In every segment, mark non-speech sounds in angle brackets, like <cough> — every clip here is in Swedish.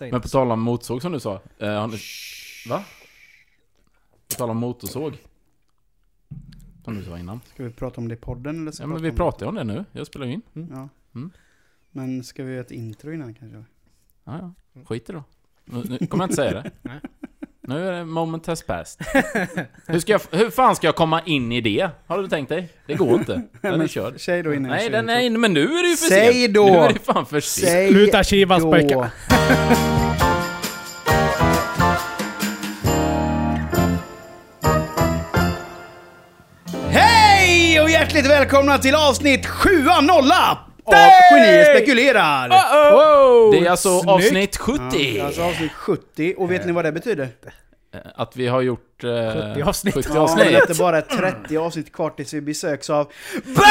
säg Men på tal om motorsåg som du sa. Eh, har ni, va? På tal om motorsåg. Som du sa innan. Ska vi prata om det i podden eller ska Ja men vi pratar ju om det nu. Jag spelar ju in. det? Ja. Mm. Men ska vi göra ett intro innan kanske? Ja, ja. Skit i det då. Nu, nu kommer jag inte säga det. Nu är det moment has passed. <laughs> Hur, ska jag, hur fan ska jag komma in i det? Har du tänkt dig? Det går inte. <laughs> Den är körd. Säg då innan Nej, den är men nu är det ju för Säg sent. då! Nu är det fan för sent. Säg Sluta kivas <laughs> pojkar. Hej och hjärtligt välkomna till avsnitt 7 nolla av Hey! Genier spekulerar! Wow! Det är alltså Snyggt. avsnitt Ja, 70. det är alltså avsnitt 70 och vet ni vad det betyder? Eh, Att vi har gjort... Eh, 70 avsnitt. 70 Ja, men avsnitt. att det bara är 30 avsnitt kvar tills vi besöks av BERRA!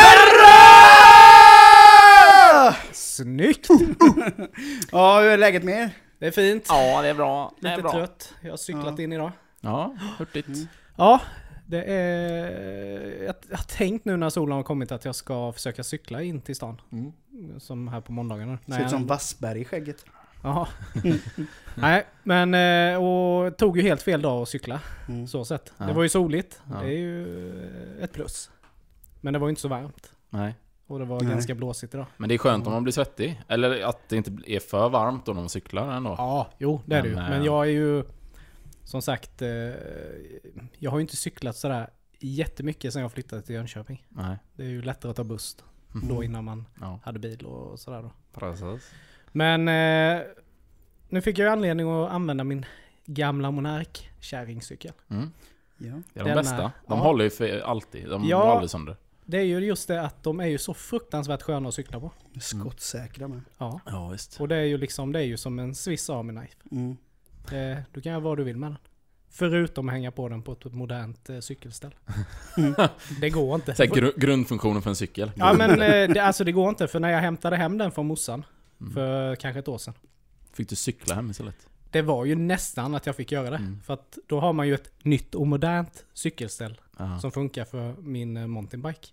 Snyggt! Ja, hur är läget med er? Det är fint. Ja, det är bra. Det är Lite bra. trött. Jag har cyklat Ja. in idag. Ja, hurtigt. Mm. Ja, det är... Jag jag har tänkt nu när solen har kommit att jag ska försöka cykla in till stan. Mm. Som här på måndagarna. Ser ut som Wassberg i skägget. Jaha. <laughs> Nej, men eh, och tog ju helt fel dag att cykla. Mm. Så sett. Ja. Det var ju soligt. Ja. Det är ju eh, ett plus. Men det var ju inte så varmt. Nej. Och det var Nej. ganska blåsigt idag. Men det är skönt om man blir svettig. Eller att det inte är för varmt då när man cyklar ändå. Ja, jo det är det ju. Men, eh, jag är ju som sagt, jag har ju inte cyklat sådär jättemycket sen jag flyttade till Jönköping. Nej. Det är ju lättare att ta buss Mm. då innan man Ja, hade bil och sådär då. precis. Men eh, nu fick jag ju anledning att använda min gamla Monark kärringcykel. Mm. Ja. Det är de Den bästa. är- De ja. håller ju för alltid. De Ja. går aldrig sönder. Det är ju just det att de är ju så fruktansvärt sköna att cykla på. Skottsäkra med. Ja. Ja, visst. Och det är ju liksom, det är ju som en Swiss Army Knife. Mm. Eh, du kan göra vad du vill med den. Förutom att hänga på den på ett modernt eh, cykelställ. <laughs> det går inte. Så här, gru- grundfunktionen för en cykel. Ja men eh, det, alltså det går inte för när jag hämtade hem den från morsan Mm. för kanske ett år sedan. Fick du cykla hem istället? Det var ju nästan att jag fick göra det. Mm. För att då har man ju ett nytt och modernt cykelställ Ja. som funkar för min eh, mountainbike.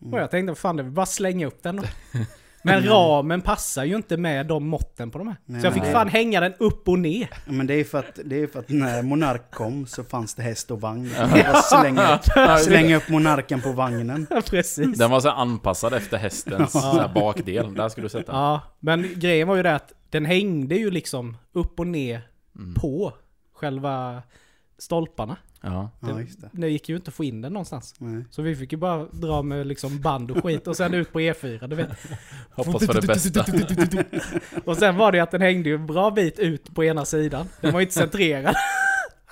Mm. Och jag tänkte, fan det är bara slänga upp den då. <laughs> Men ramen passar ju inte med de måtten på de här. Nej, så jag fick nej. fan hänga den upp och ner. Ja, men det är, för att, det är för att när Monark kom så fanns det häst och vagn. Jag slänger, upp- Monarken på vagnen. Precis. Den var så anpassad efter hästens Ja. bakdel. Där skulle du sätta den. Ja, men grejen var ju det att den hängde ju liksom upp och ner Mm. på själva stolparna. Ja. Ja, just det. Det gick ju inte att få in den någonstans. Nej. Så vi fick ju bara dra med liksom band och skit och sen ut på E4, du vet. Hoppas för det bästa. <laughs> Och sen var det ju att den hängde ju en bra bit ut på ena sidan. Den var ju inte centrerad.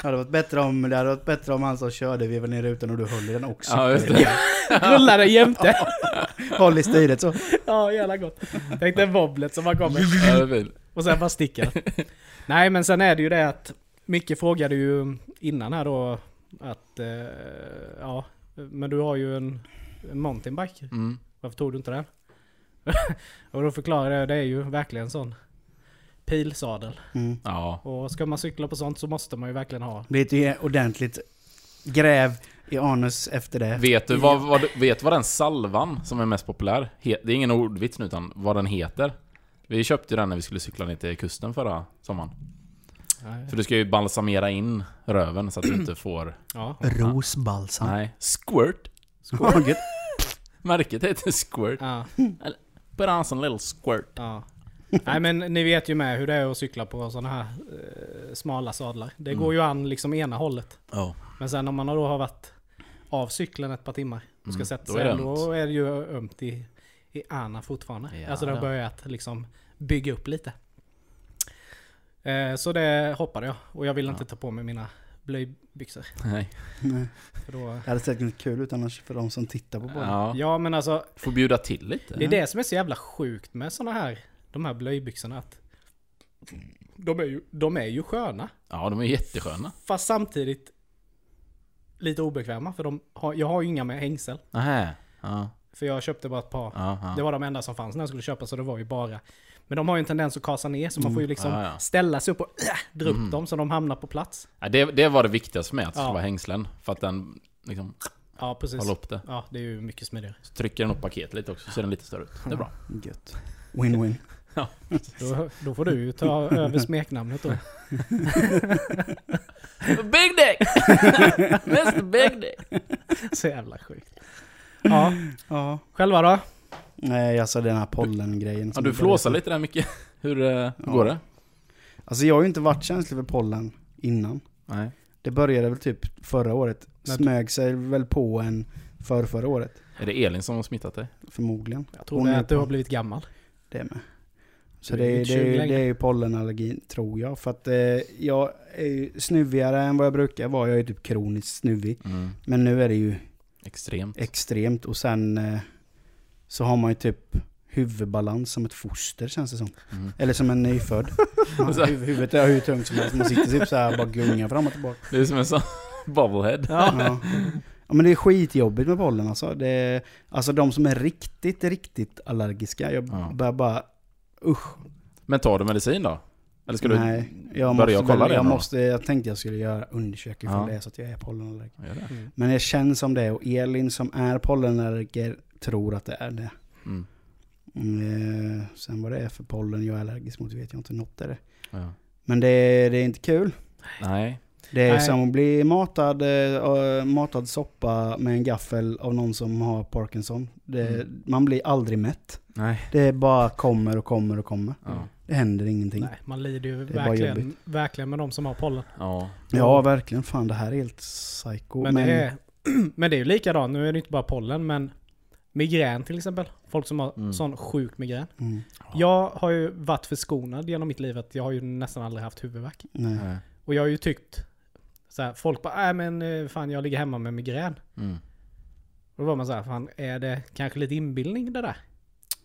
Det hade varit bättre om, det hade varit bättre om han som körde vevade ner rutan och du höll i den också. Ja, just det. <laughs> Rullade jämte. <laughs> Håll i styret så. Ja, jävla gott. Tänk den wobblet som bara kommer. Ja, det. Och sen bara sticker. Nej men sen är det ju det att Micke frågade ju innan här då att eh, ja, men du har ju en, en mountainbike. Mm. Varför tog du inte den? <laughs> och då förklarade jag det är ju verkligen sån pilsadel. Mm. Ja. Och ska man cykla på sånt så måste man ju verkligen ha. Det ju ordentligt gräv i anus efter det. Vet du vad, vad, vet vad den salvan som är mest populär, det är ingen ordvits nu utan vad den heter? Vi köpte ju den när vi skulle cykla ner till kusten förra sommaren. För du ska ju balsamera in röven så att du inte <clears throat> får... Ja. Rosbalsam. Nej, squirt. Ja, gött. Märket heter squirt. Ja, Put on some little squirt. ja. Nej men ni vet ju med hur det är att cykla på sådana här eh, smala sadlar. Det Mm. går ju an liksom ena hållet. Oh. Men sen om man då har varit av cykeln ett par timmar och ska Mm, sätta då sig, är det då är det ju ömt i, i ana fortfarande. Ja, alltså det har ja. börjat liksom bygga upp lite. Eh, så det hoppade jag. Och jag ville inte ta på mig mina blöjbyxor. Nej. Nej. För då, Det hade säkert varit kul ut annars för de som tittar på podden. Ja. ja men alltså, Får bjuda till lite. det är det som är så jävla sjukt med såna här, de här blöjbyxorna. Att de är ju, de är ju sköna. Ja, de är jättesköna. Fast samtidigt lite obekväma. För de har, jag har ju inga med hängsel. Nähä. Ja. För jag köpte bara ett par. Ja, ja. Det var de enda som fanns när jag skulle köpa så det var ju bara. Men de har ju en tendens att kasa ner så man får ju liksom Ja, ja. ställa sig upp och äh, dra upp Mm. dem så de hamnar på plats. Ja, det, det var det viktigaste mig, att det Ja. hängslen. För att den liksom Ja precis. håller upp det. Ja det är ju mycket smidigare. Så trycker den upp paketet lite också, så ser den lite större ut. Det är bra. Gött. Win-win. <laughs> Då, då får du ju ta över smeknamnet då. <laughs> Big Dick! <laughs> Mr Big Dick! Så jävla sjukt. Ja, Ja. själva då? Nej, alltså den här pollengrejen. Ja, du flåsar lite där mycket. <laughs> Hur, eh, hur Ja. går det? Alltså jag har ju inte varit känslig för pollen innan. Nej. Det började väl typ förra året. Smög sig väl på en för förra året. Är det Elin som har smittat dig? Förmodligen. Jag tror Hon det är är att du har blivit gammal. Det med. Så Du är det, inte det, det, är ju pollenallergin, tror jag. För att eh, jag är ju snuvigare än vad jag brukar vara. Jag är typ kroniskt snuvig. Mm. Men nu är det ju Extremt. extremt. Och sen eh, så har man ju typ huvudbalans som ett foster känns det som. Mm. Eller som en nyfödd. <laughs> Man, Så- huv, huvudet är hur tungt som helst. Man sitter typ så här och bara gungar fram och tillbaka. Det är som en sån <laughs> bobblehead. Ja. ja men det är skitjobbigt med pollen alltså. Det är, alltså de som är riktigt, riktigt allergiska. Jag Ja. börjar bara... Usch. Men tar du medicin då? Eller ska Nej, jag börja måste, kolla väl- det jag, då? måste, jag tänkte jag skulle göra undersökning för Ja. det är så att jag är pollenallergiker. du? Mm. Men det känns som det och Elin som är pollenallergiker tror att det är det. Mm. Mm, sen vad det är för pollen jag är allergisk mot vet jag inte. Något är det. Ja. Men det, är- det är inte kul. Nej. Det är Nej. som att bli matad, eh, matad soppa med en gaffel av någon som har Parkinson. Det, Mm. Man blir aldrig mätt. Nej. Det bara kommer och kommer och kommer. Ja. Det händer ingenting. Nej, man lider ju verkligen, verkligen med de som har pollen. Ja. Ja, verkligen. Fan, det här är helt psycho. Men, det är, <clears throat> men det är ju likadant, nu är det inte bara pollen, men migrän till exempel. Folk som har Mm. sån sjuk migrän. Mm, Jag har ju varit förskonad genom mitt liv att jag har ju nästan aldrig haft huvudvärk. nej. Nej. Och jag har ju tyckt så här, folk bara, äh men eh, fan jag ligger hemma med migrän. Mm. Och då var man så här, fan är det kanske lite inbildning det där?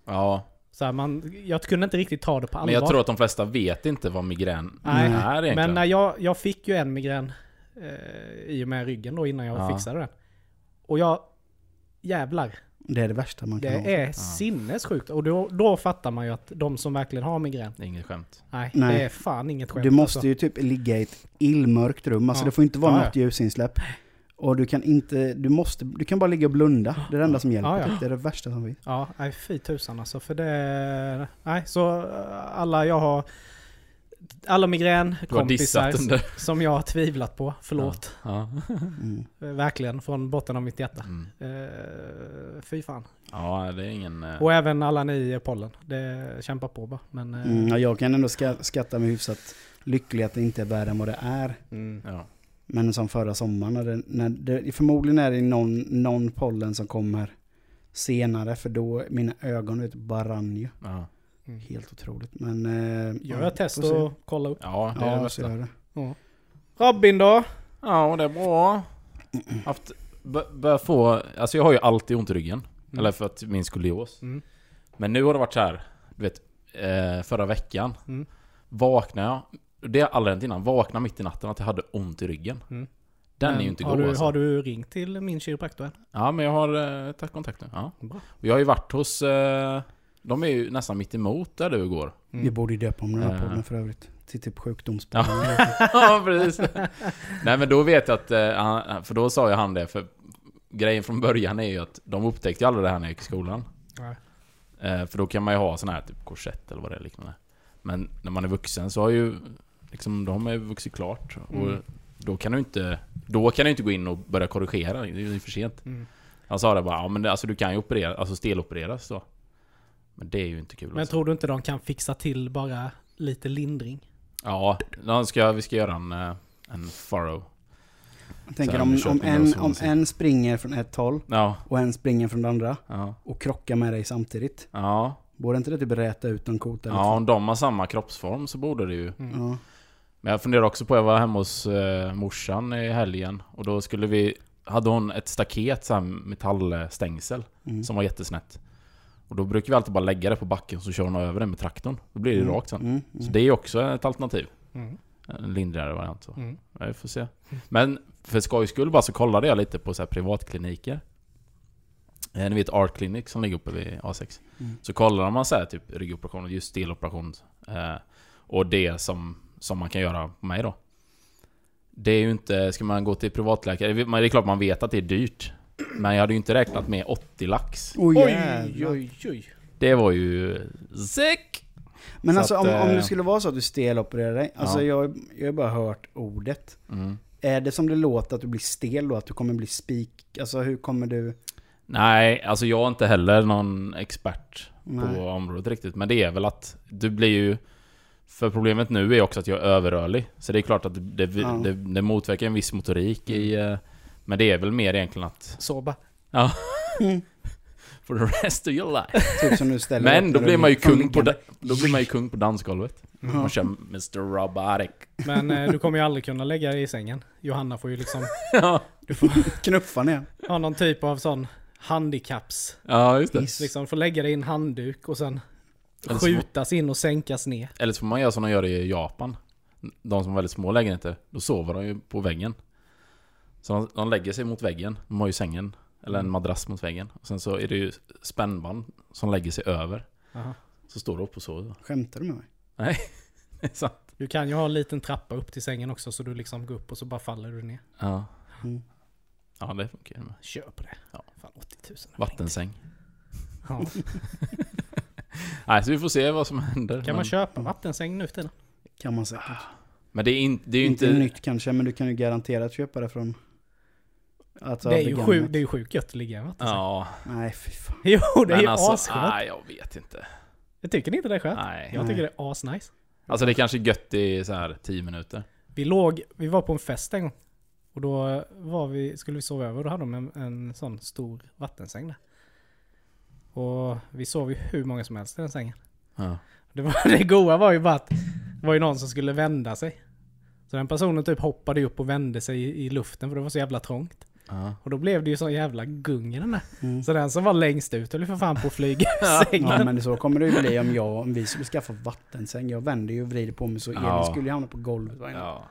Ja. Så här, man, jag kunde inte riktigt ta det på allvar. Men jag tror att de flesta vet inte vad migrän Nej, är egentligen. Men när jag, jag fick ju en migrän eh, i och med ryggen då innan jag Ja. fixade den. Och jag, jävlar, Det är det värsta man kan det ha. är sinnessjukt. Och då, då fattar man ju att de som verkligen har migrän, Det är inget skämt. nej, Nej. det är fan inget skämt. Du måste alltså. ju typ ligga i ett illmörkt rum. Alltså Ja. det får inte vara Ja, något ljusinsläpp. Och du kan inte, du måste, du kan bara ligga och blunda. Det är det enda som hjälper. Ja, ja. typ. Det är det värsta som finns. Ja, nej fy tusan alltså. För det... Nej, så eh, alla jag har... Alla migränkompisar som jag har tvivlat på, förlåt. Ja. Mm. Eh, Verkligen, från botten av mitt hjärta. Mm. Eh, fy fan. ja, det är ingen... eh, Och även alla ni i pollen. Det kämpar på bara. Men... eh, Mm, ja, jag kan ändå ska, skatta mig hyfsat lycklig att det inte är värre än vad det är. mm. Ja. Men som förra sommaren, när det, när det, förmodligen är det någon, någon pollen som kommer senare. För då, mina ögon vet, bara rann ju. Ja. Helt otroligt. Men... Eh, Gör ja, ett test och kolla upp. ja, det är det Ja, så bästa. gör det. Robin då? Ja, det är bra. <clears throat> Haft, bör, bör få, alltså jag har ju alltid ont i ryggen. Mm. Eller för att min skolios. Mm. Men nu har det varit så här, du vet, eh, förra veckan. Mm. Vaknade jag, det har aldrig hänt innan, vaknade mitt i natten att jag hade ont i ryggen. Mm. Den Men är ju inte god alltså. Har du ringt till min kiropraktor? Ja, men jag har eh, tagit kontakt nu. Ja. Bra. Och jag har ju varit hos, eh, de är ju nästan mitt emot där du går. Mm. Vi borde ju döpa om den här Eh. podden för övrigt. Till typ sjukdomspodden. <laughs> ja, precis. Nej men då vet jag att, eh, för då sa ju han det, för grejen från början är ju att de upptäckte ju aldrig det här när jag gick i skolan. Nej. Eh, För då kan man ju ha sån här typ korsett eller vad det är liknande. Men när man är vuxen så har ju liksom, de är vuxit klart. Och Mm. då kan du inte, då kan du inte gå in och börja korrigera, det är ju för sent. Mm. Han sa det bara, ja men det, alltså du kan ju operera, alltså stelopereras då. Men det är ju inte kul Men alltså. tror du inte de kan fixa till bara lite lindring? Ja, ska, vi ska göra en, eh, en furrow. Jag tänker om, om, en, om en springer från ett håll Ja, och en springer från det andra ja, och krockar med dig samtidigt. ja. Borde inte det typ räta ut en kota? Ja, om de har samma kroppsform så borde det ju. Mm. ja. Men jag funderar också på, jag var hemma hos eh, morsan i helgen och då skulle vi... Hade hon ett staket, så här metallstängsel, Mm. som var jättesnätt. Och då brukar vi alltid bara lägga det på backen så kör hon över det med traktorn. Då blir det Mm. rakt sen. Mm. Så Mm. det är också ett alternativ. Mm. En lindrigare variant. Så. Mm. Ja, vi får se. Men för skojs skull bara så kollade jag lite på så här privatkliniker. Eh, Ni vet Art Clinic som ligger uppe vid A6. Mm. Så kollar man så här typ ryggoperation och just steloperation. Eh, och det som, som man kan göra på mig då. Det är ju inte, ska man gå till privatläkare, det är klart man vet att det är dyrt. Men jag hade ju inte räknat med 80 lax. Oj, Oj, oj, oj. Det var ju sick! Men Så alltså att, om, om eh, det skulle vara så att du stelopererar dig, alltså Ja. jag, jag har bara hört ordet. Mm. Är det som det låter att du blir stel då? Att du kommer bli spik? Alltså hur kommer du... Nej, alltså jag är inte heller någon expert Nej. på området riktigt. Men det är väl att du blir ju... För problemet nu är också att jag är överrörlig. Så det är klart att det, det, Ja. det, det motverkar en viss motorik i... Men det är väl mer egentligen att... Så bara. Ja. <laughs> Mm. For the rest of your life. Typ som du ställer Men då blir man ju kung på, då blir man ju kung på dansgolvet. Ja. Man kör Mr. Robotic. Men eh, du kommer ju aldrig kunna lägga dig i sängen. Johanna får ju liksom... <laughs> ja. Du får <laughs> Knuffa ner. ha någon typ av sån handikapps. ja, just det. Liksom få lägga dig i en handduk och sen Eller skjutas in och sänkas ner. Eller så får man göra som de gör i Japan. De som har väldigt små lägenheter. Då sover de ju på väggen. Så de, de lägger sig mot väggen. De har ju sängen. Eller en madrass mot väggen. Och sen så är det ju spännband som lägger sig över. Aha. Så står du upp och sover. Skämtar du med mig? Nej, <laughs> det är sant. Du kan ju ha en liten trappa upp till sängen också så du liksom går upp och så bara faller du ner. Ja. Mm. Ja, det funkar ju med. Kör på det. Ja. Fan 80 000. Vattensäng. Ja. <laughs> Nej, så vi får se vad som händer. Kan men, man köpa vattensäng nu för tiden? Kan man säkert. men det är, in, det är ju inte, inte... nytt kanske, men du kan ju garanterat köpa det från... Alltså, det, är ju sjukt, det är ju sjukt gött att ligga i en vattensäng. Ja, Nej, fy fan. <laughs> Jo, det är ju alltså, asskönt. nej, jag vet inte. Jag tycker ni inte det är skönt? Nej. Jag Nej. tycker det är asnice. Alltså det är kanske gött i så här 10 minuter. Vi låg, vi var på en fest en gång. Och då var vi, skulle vi sova över och då hade de en, en sån stor vattensäng där. Och vi sov ju hur många som helst i den sängen. Ja. Det, var, <laughs> det goa var ju bara att det var ju någon som skulle vända sig. Så den personen typ hoppade upp och vände sig i, i luften för det var så jävla trångt. Ja. Och då blev det ju så jävla gung i den där. Mm. Så den som var längst ut höll för fan på att flyga ur <laughs> sängen. Ja men så kommer det ju bli om jag, om vi skulle skaffa vattensäng. Jag vänder ju och vrider på mig så Elin Ja. skulle ju hamna på golvet. Ja.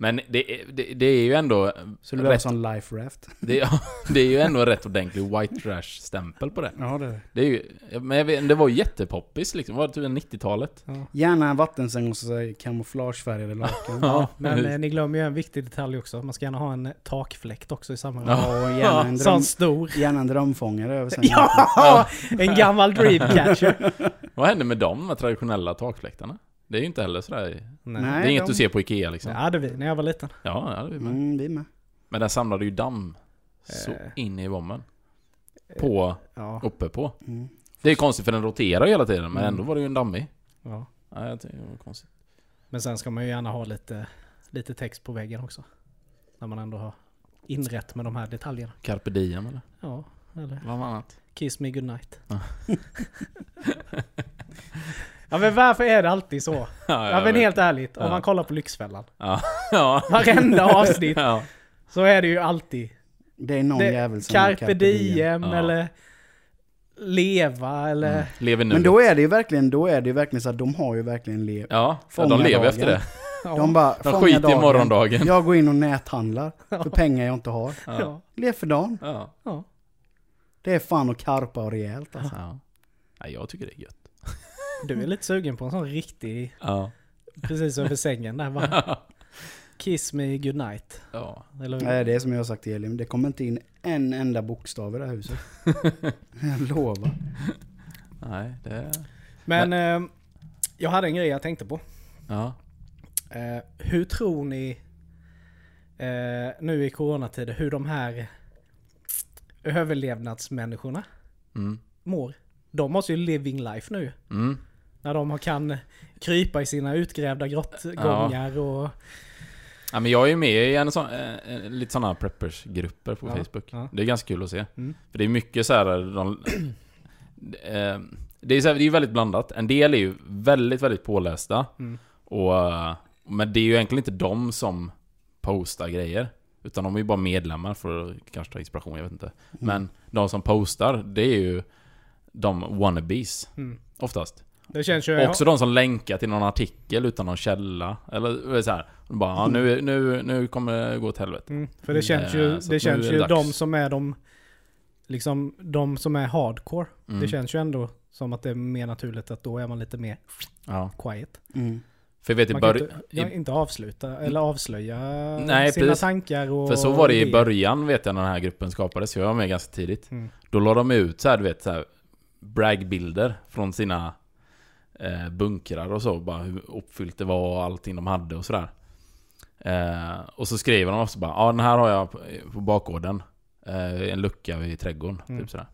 Men det, är- det, det är ju ändå... Så det blir rätt, sån life raft. det, är- <laughs> det är ju ändå en rätt ordentlig white trash-stämpel på det. Ja det det. Är ju... Men jag vet, det var ju jättepoppis liksom. Var det typ 90-talet? Ja. Gärna en vattensäng och så kamouflagefärgade lakan. <laughs> Ja, men eh, ni glömmer ju en viktig detalj också. Man ska gärna ha en takfläkt också i samma rum. Ja, och gärna en, <laughs> dröm, stor. gärna en drömfångare över sängen. Ja! En gammal dreamcatcher. Vad hände med de med traditionella takfläktarna? Det är ju inte heller sådär... Nej. Det är inget de- du ser på Ikea liksom. Det hade vi när jag var liten. Ja, det är med. Mm, vi med. Men den samlade ju damm. Så Eh. in i bomben. På, Ja. uppe på. Mm. Det är konstigt för den roterar ju hela tiden, men Mm. ändå var det ju en dammig. ja. Ja, jag tycker det var konstigt. Men sen ska man ju gärna ha lite, lite text på väggen också. När man ändå har inrätt med de här detaljerna. Carpe diem eller? Ja, eller Vad annat? Kiss me goodnight. Ja. <laughs> <laughs> ja men varför är det alltid så? <laughs> Ja, Ja men vet. helt ärligt, om Ja. man kollar på Lyxfällan. <laughs> Ja. ja. Varenda <laughs> avsnitt ja. så är det ju alltid Det är någon Det- jävel som har Carpe diem Ja. eller Leva eller... Mm. Lever nu. Men då är det ju verkligen, då är det ju verkligen så att de har ju verkligen lev. Ja, de lever dagen. efter det. Ja. De bara, De skiter i dagen. morgondagen. Jag går in och näthandlar för pengar jag inte har. Ja. Lev för dagen. Ja. ja. Det är fan att karpa och rejält alltså. ja. Nej, jag tycker det är gött. Du är lite sugen på en sån riktig, Ja. precis över sängen där bara. <laughs> Kiss me goodnight. ja. Eller Nej, det är som jag har sagt till Elin, det kommer inte in en enda bokstav i det här huset. <laughs> jag lovar. Nej, det... Men eh, jag hade en grej jag tänkte på. Ja. Eh, hur tror ni eh, nu i coronatider hur de här överlevnadsmänniskorna Mm. mår? De måste ju living life nu. Mm. När de kan krypa i sina utgrävda grottgångar och... Ja, men jag är ju med i en sån, eh, eh, lite sådana preppers-grupper på Ja, Facebook. ja. Det är ganska kul att se. Mm. För det är mycket så här, de, <clears throat> eh, det, är så här, det är ju väldigt blandat. En del är ju väldigt, väldigt pålästa. Mm. Och, eh, men det är ju egentligen inte de som postar grejer. Utan de är ju bara medlemmar för att kanske ta inspiration, jag vet inte. Men de som postar, det är ju de wannabes. Mm. Oftast. Det känns ju... Också de som länkar till någon artikel utan någon källa. Eller så här. Bara, ja, nu, nu, nu kommer det gå åt helvete. Mm, för det känns ju, det känns ju de som är de... Liksom de som är hardcore. Mm. Det känns ju ändå som att det är mer naturligt att då är man lite mer Ja. quiet. Mm. För jag vet i Man kan början... inte, inte avsluta eller avslöja Nej, sina precis. tankar och... För så var det i början vet jag när den här gruppen skapades, jag var med ganska tidigt. Mm. Då la de ut så här, du vet, så här bragbilder från sina eh, bunkrar och så. Bara hur uppfyllt det var och allting de hade och sådär. Eh, och så skriver de också bara ja den här har jag på, på bakgården. Eh, en lucka vid trädgården. Mm. Typ sådär.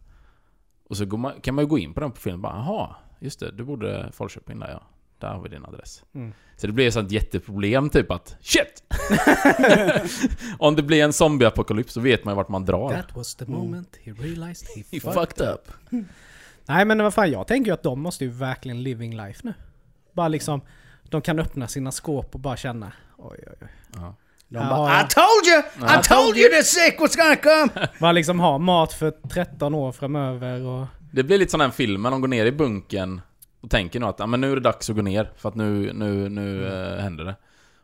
Och så går man, kan man ju gå in på den profilen och bara jaha, just det, du borde Falköping där ja. Där har vi din adress. Mm. Så det blir ett sånt jätteproblem typ att Shit! <laughs> Om det blir en zombieapokalyps så vet man ju vart man drar. That was the moment he realized he, He fucked fucked up. Nej men vad fan, jag tänker ju att de måste ju verkligen living life nu. Bara liksom, de kan öppna sina skåp och bara känna oj oj oj. Ja. De Ja, bara. I told you! I told you the sick was <laughs> gonna come! Bara liksom ha mat för 13 år framöver och... Det blir lite som den filmen, de går ner i bunken och tänker nog att ja, men nu är det dags att gå ner för att nu, nu, nu eh, händer det.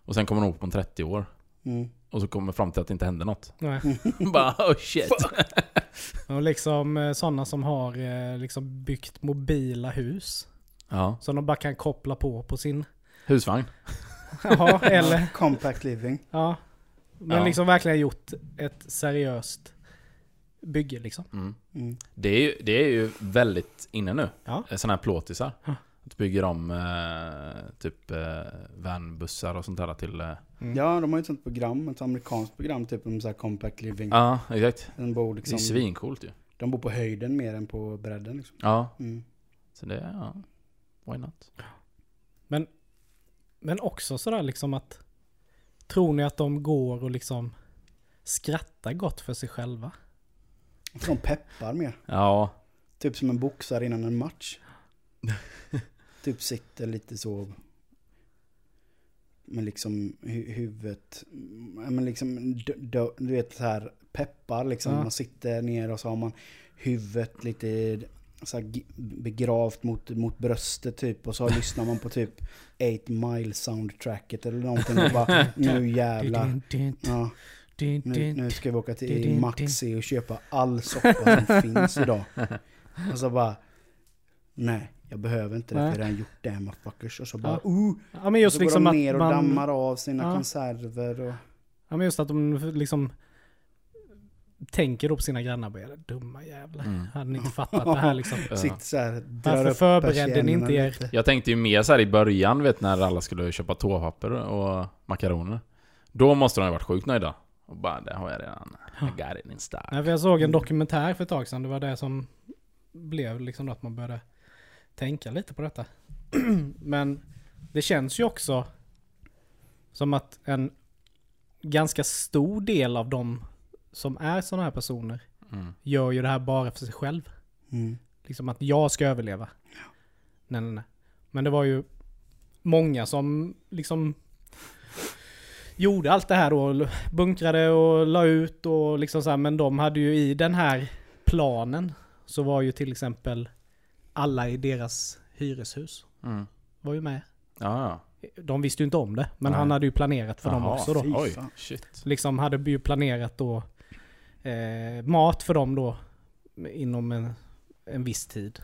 Och sen kommer de upp om 30 år. Mm. Och så kommer fram till att det inte händer något. Nej. <laughs> Bara oh shit. <laughs> Och liksom eh, sådana som har eh, liksom byggt mobila hus. Ja. Som de bara kan koppla på på sin... Husvagn. <laughs> Ja, eller... <laughs> Compact living. Ja. Men Ja. liksom verkligen gjort ett seriöst bygge liksom. Mm. Mm. Det, är ju, det är ju väldigt inne nu. Ja. Såna här plåtisar. Ja. Att bygga om eh, typ eh, vanbussar och sånt där till... Eh, Mm. Ja, de har ju ett sånt program, ett amerikanskt program typ om så här compact living. ja, exakt. De, bor Det är liksom, svincoolt ju. de bor på höjden mer än på bredden liksom. Ja, Mm. så det... Ja, why not? Men också sådär liksom att... Tror ni att de går och liksom skrattar gott för sig själva? För de peppar mer. Ja, Typ som en boxare innan en match. <laughs> typ sitter lite så. Men liksom hu huvudet. Men liksom du vet så här peppar liksom. Ja. Man sitter ner och så har man huvudet lite så här begravt mot, mot bröstet typ. Och så lyssnar man på typ 8 mile soundtracket eller någonting. Och bara nu <laughs> jävlar. Ja, nu, nu ska vi åka till Maxi och köpa all soppa som <laughs> finns idag. Och så bara, nej, jag behöver inte det, för jag har redan gjort det motherfuckers. Och så bara, Ja. uh, Ja men och just så går liksom de att ner och man... dammar av sina Ja. konserver och... Ja men just att de liksom... Tänker på sina grannar bara, "Jävla dumma jävlar. Mm. Hade ni inte fattat det här liksom? <laughs> Sitter så här, Varför upp förberedde ni inte er? Jag tänkte ju mer så här i början, vet när alla skulle köpa toapapper och makaroner. Då måste de ha varit sjukt nöjda. Och bara, det har jag redan. I got it in för jag såg en dokumentär för ett tag sedan. Det var det som blev liksom då att man började tänka lite på detta. <clears throat> Men det känns ju också som att en ganska stor del av de som är sådana här personer Mm. gör ju det här bara för sig själv. Mm. Liksom att jag ska överleva. Nej, nej, nej. Men det var ju många som liksom gjorde allt det här då. Bunkrade och la ut och liksom så här. Men de hade ju i den här planen så var ju till exempel alla i deras hyreshus Mm. var ju med. Ja, ja. De visste ju inte om det, men Nej. han hade ju planerat för dem Jaha, också då. Oj, shit. Liksom hade ju planerat då eh, mat för dem då inom en, en viss tid.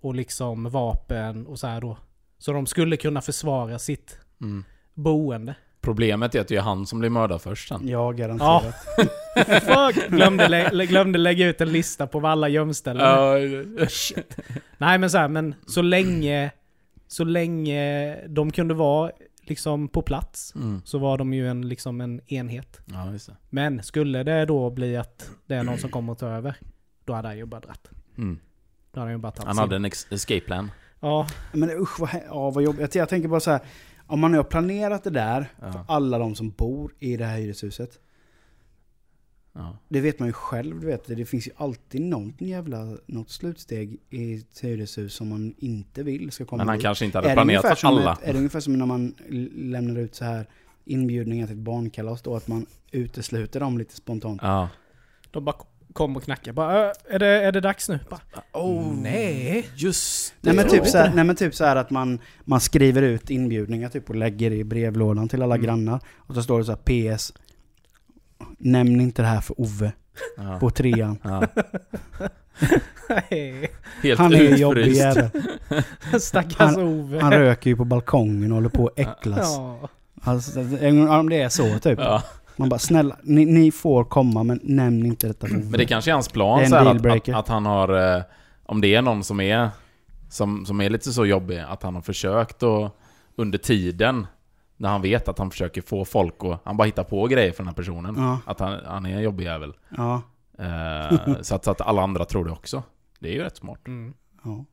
Och liksom vapen och så här då. Så de skulle kunna försvara sitt Mm. boende. Problemet är att det är han som blir mördad först sen. Ja, garanterat. <laughs> Fuck! Glömde, lä glömde lägga ut en lista på alla gömställen. Ja, Shit. Nej men så här, men så länge, så länge de kunde vara liksom på plats mm. så var de ju en, liksom en enhet. ja. Men skulle det då bli att det är någon som kommer att ta över, då hade han ju bara dratt. Mm. Då hade han ju bara tagit Han sin- hade en ex- escape plan. Ja, Men usch vad, ja, vad jobbigt. Jag, tänker bara så här, om man nu har planerat det där för Ja. alla de som bor i det här hyreshuset. Ja. Det vet man ju själv, du vet. Det finns ju alltid någon jävla, något slutsteg i ett hyreshus som man inte vill ska komma Men han dit. kanske inte hade är det, planerat för alla. Ett, är det ungefär som när man lämnar ut så här inbjudningar till ett barnkalas då, att man utesluter dem lite spontant? Ja. de bara kom och knackade. Bara, "Äh, är, det, är det dags nu? Bara, Oh, nej. Just Nej men, typ så här, nej men typ så här att man, man skriver ut inbjudningar typ och lägger i brevlådan till alla Mm. grannar. Och så står det så här PS. Nämn inte det här för Ove Ja. på trean. Ja. Helt Han är ju jobbig jävel. <laughs> Stackars Ove. Han röker ju på balkongen och håller på att äcklas. Ja. Alltså, om det är så typ. Ja. Man bara snälla, ni, ni får komma men nämn inte detta för Ove. Men det kanske är hans är plan en så här, att, att, att han har... eh, Om det är någon som är Som, som är lite så jobbig att han har försökt och under tiden när han vet att han försöker få folk och han bara hittar på grejer för den här personen. Ja. Att han, han är en jobbig jävel. Ja. Eh, så, att, så att alla andra tror det också. Det är ju rätt smart. Mm. Ja.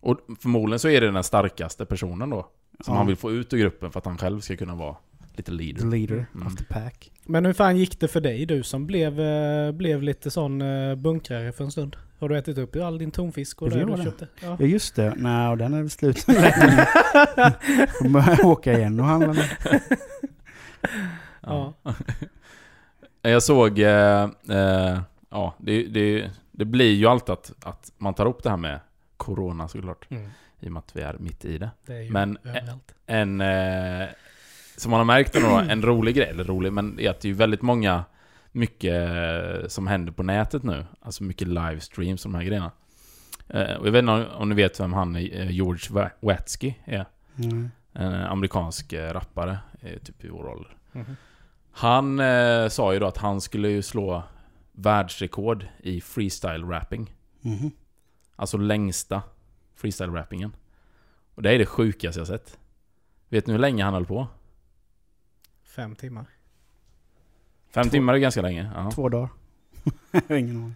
Och förmodligen så är det den starkaste personen då. Som Ja. han vill få ut ur gruppen för att han själv ska kunna vara lite The leader. leader Mm. of the pack. Men hur fan gick det för dig? Du som blev, eh, blev lite sån eh, bunkrare för en stund. Har du ätit upp all din tonfisk och Det du köpte? Ja. Ja just det, nej den är väl slut <laughs> sen länge. <laughs> Får börja åka igen och handla nu. Ja. <laughs> Jag såg... Eh, eh, ja, det, det, det blir ju alltid att, att man tar upp det här med Corona såklart. Mm. I och med att vi är mitt i det. Det är ju Men- överallt. En... Eh, som man har märkt då, <clears throat> en rolig grej, eller rolig, men är att det är ju väldigt många... Mycket eh, som händer på nätet nu. Alltså mycket livestreams och de här grejerna. Eh, och jag vet inte om, ni vet vem han eh, George Watsky är. Mm. En amerikansk rappare, typ i vår ålder. Mhm. Han eh, sa ju då att han skulle ju slå världsrekord i freestyle rapping. Mhm. Alltså längsta freestyle rappingen. Och det är det sjukaste jag sett. Vet ni hur länge han höll på? Fem timmar. Fem Två- timmar är ganska länge. Ja. Två dagar. <laughs> Ingen aning.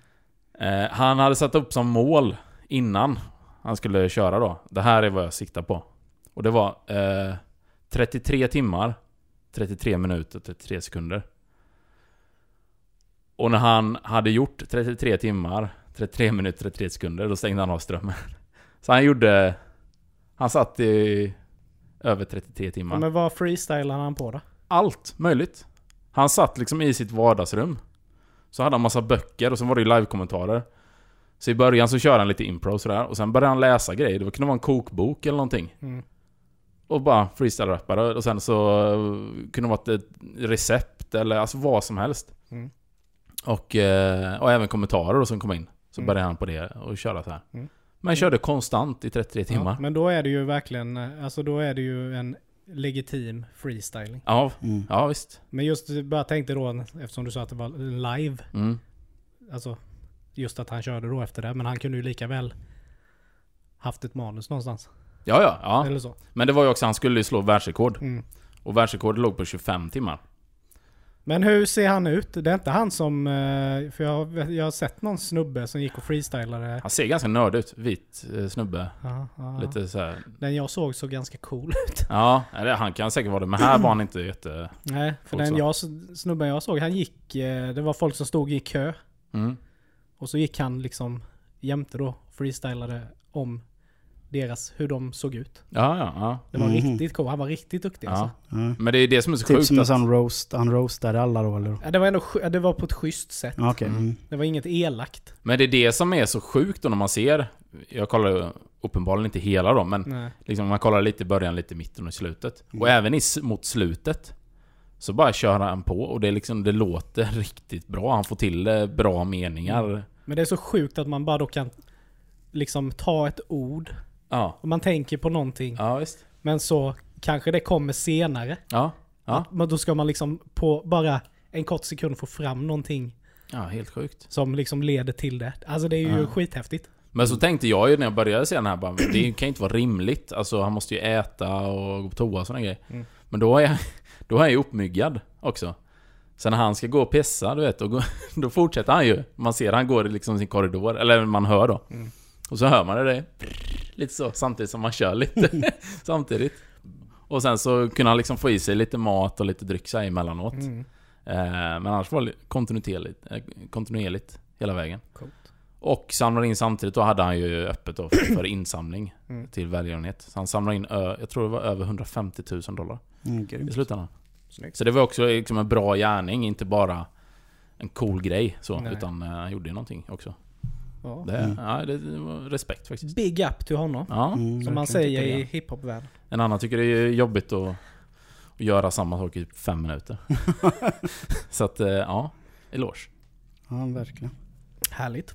Eh, han hade satt upp som mål innan han skulle köra då. Det här är vad jag siktar på. Och det var eh, 33 timmar, 33 minuter, 33 sekunder. Och när han hade gjort 33 timmar, 33 minuter, 33 sekunder, då stängde han av strömmen. <laughs> Så han gjorde... Han satt i över 33 timmar. Men vad freestylade han på då? Allt möjligt. Han satt liksom i sitt vardagsrum. Så hade han massa böcker och sen var det ju live-kommentarer. Så i början så körde han lite impro och sådär. Och sen började han läsa grejer. Det kunde vara en kokbok eller någonting. Mm. Och bara freestyle-rappade. Och sen så eh, kunde det varit ett recept eller alltså vad som helst. Mm. Och, eh, och även kommentarer då som kom in. Så Mm. började han på det och köra så här. Mm. Men körde konstant i 33 timmar. Ja, men då är det ju verkligen, alltså då är det ju en legitim freestyling. Ja, Mm. ja visst. Men just bara tänkte då, eftersom du sa att det var live, Mm. alltså just att han körde då efter det, men han kunde ju lika väl haft ett manus någonstans. Ja, ja, ja. Eller så. Men det var ju också, han skulle ju slå världsrekord. Mm. Och världsrekordet låg på 25 timmar. Men hur ser han ut? Det är inte han som... eh, För jag, jag har sett någon snubbe som gick och freestylade. Han ser ganska nördig ut. Vit eh, snubbe. Ja, ja. Lite så här. Den jag såg såg ganska cool <laughs> ut. Ja, han kan säkert vara det. Men här var han inte jätte... Nej, för den jag, snubben jag såg, han gick... eh, Det var folk som stod i kö. Mm. Och så gick han liksom jämte då, freestylade om deras, hur de såg ut. Ja, ja, ja. Det var Mhm. riktigt cool. Han var riktigt duktig ja. alltså. Ja. Men det är det som är så Typ sjukt. som en att- sån roast, han roastade alla då eller? Ja, Det var ändå det var på ett schysst sätt. Okej. Mm. Mm. Det var inget elakt. Men det är det som är så sjukt då när man ser... Jag kollar uppenbarligen inte hela då, men Nej. liksom man kollar lite i början, lite i mitten och i slutet. Mm. Och även i, mot slutet. Så bara kör han på och det är liksom, det låter <laughs> riktigt bra. Han får till eh, bra meningar. Mm. Men det är så sjukt att man bara då kan liksom ta ett ord Ja. och man tänker på någonting. Ja, visst. Men så kanske det kommer senare. Ja. Ja. Men då ska man liksom på bara en kort sekund få fram någonting Ja, helt sjukt. som liksom leder till det. Alltså det är ju Ja. skithäftigt. Men så tänkte jag ju när jag började se den här bara, det kan ju inte vara rimligt. Alltså han måste ju äta och gå på toa och sådana grejer. Mm. Men då är jag, <laughs> då är jag ju uppmyggad också. Så när han ska gå och pissa, du vet, då, går, <laughs> då fortsätter han ju. Man ser han går i liksom sin korridor, eller man hör då. Mm. Och så hör man det där, lite så, samtidigt som man kör lite. <laughs> samtidigt. Och sen så kunde han liksom få i sig lite mat och lite dryck här emellanåt. Mm. Eh, men annars var det kontinuerligt, eh, kontinuerligt hela vägen. Coolt. Och samlade in samtidigt, då hade han ju öppet då för, för insamling <clears throat> Mm. till välgörenhet. Så han samlade in, jag tror det var över 150 000 dollar Mm, i slutändan. Snyggt. Så det var också liksom en bra gärning, inte bara en cool grej så, Nej. utan eh, han gjorde ju någonting också. Ja. Det, Mm. ja, det, var respekt faktiskt. Big up till honom. Ja. Mm, Som man säger i hiphop-världen. En annan tycker det är jobbigt att, att göra samma sak i fem minuter. <laughs> så att, eh, ja, eloge. Ja, verkligen. Härligt.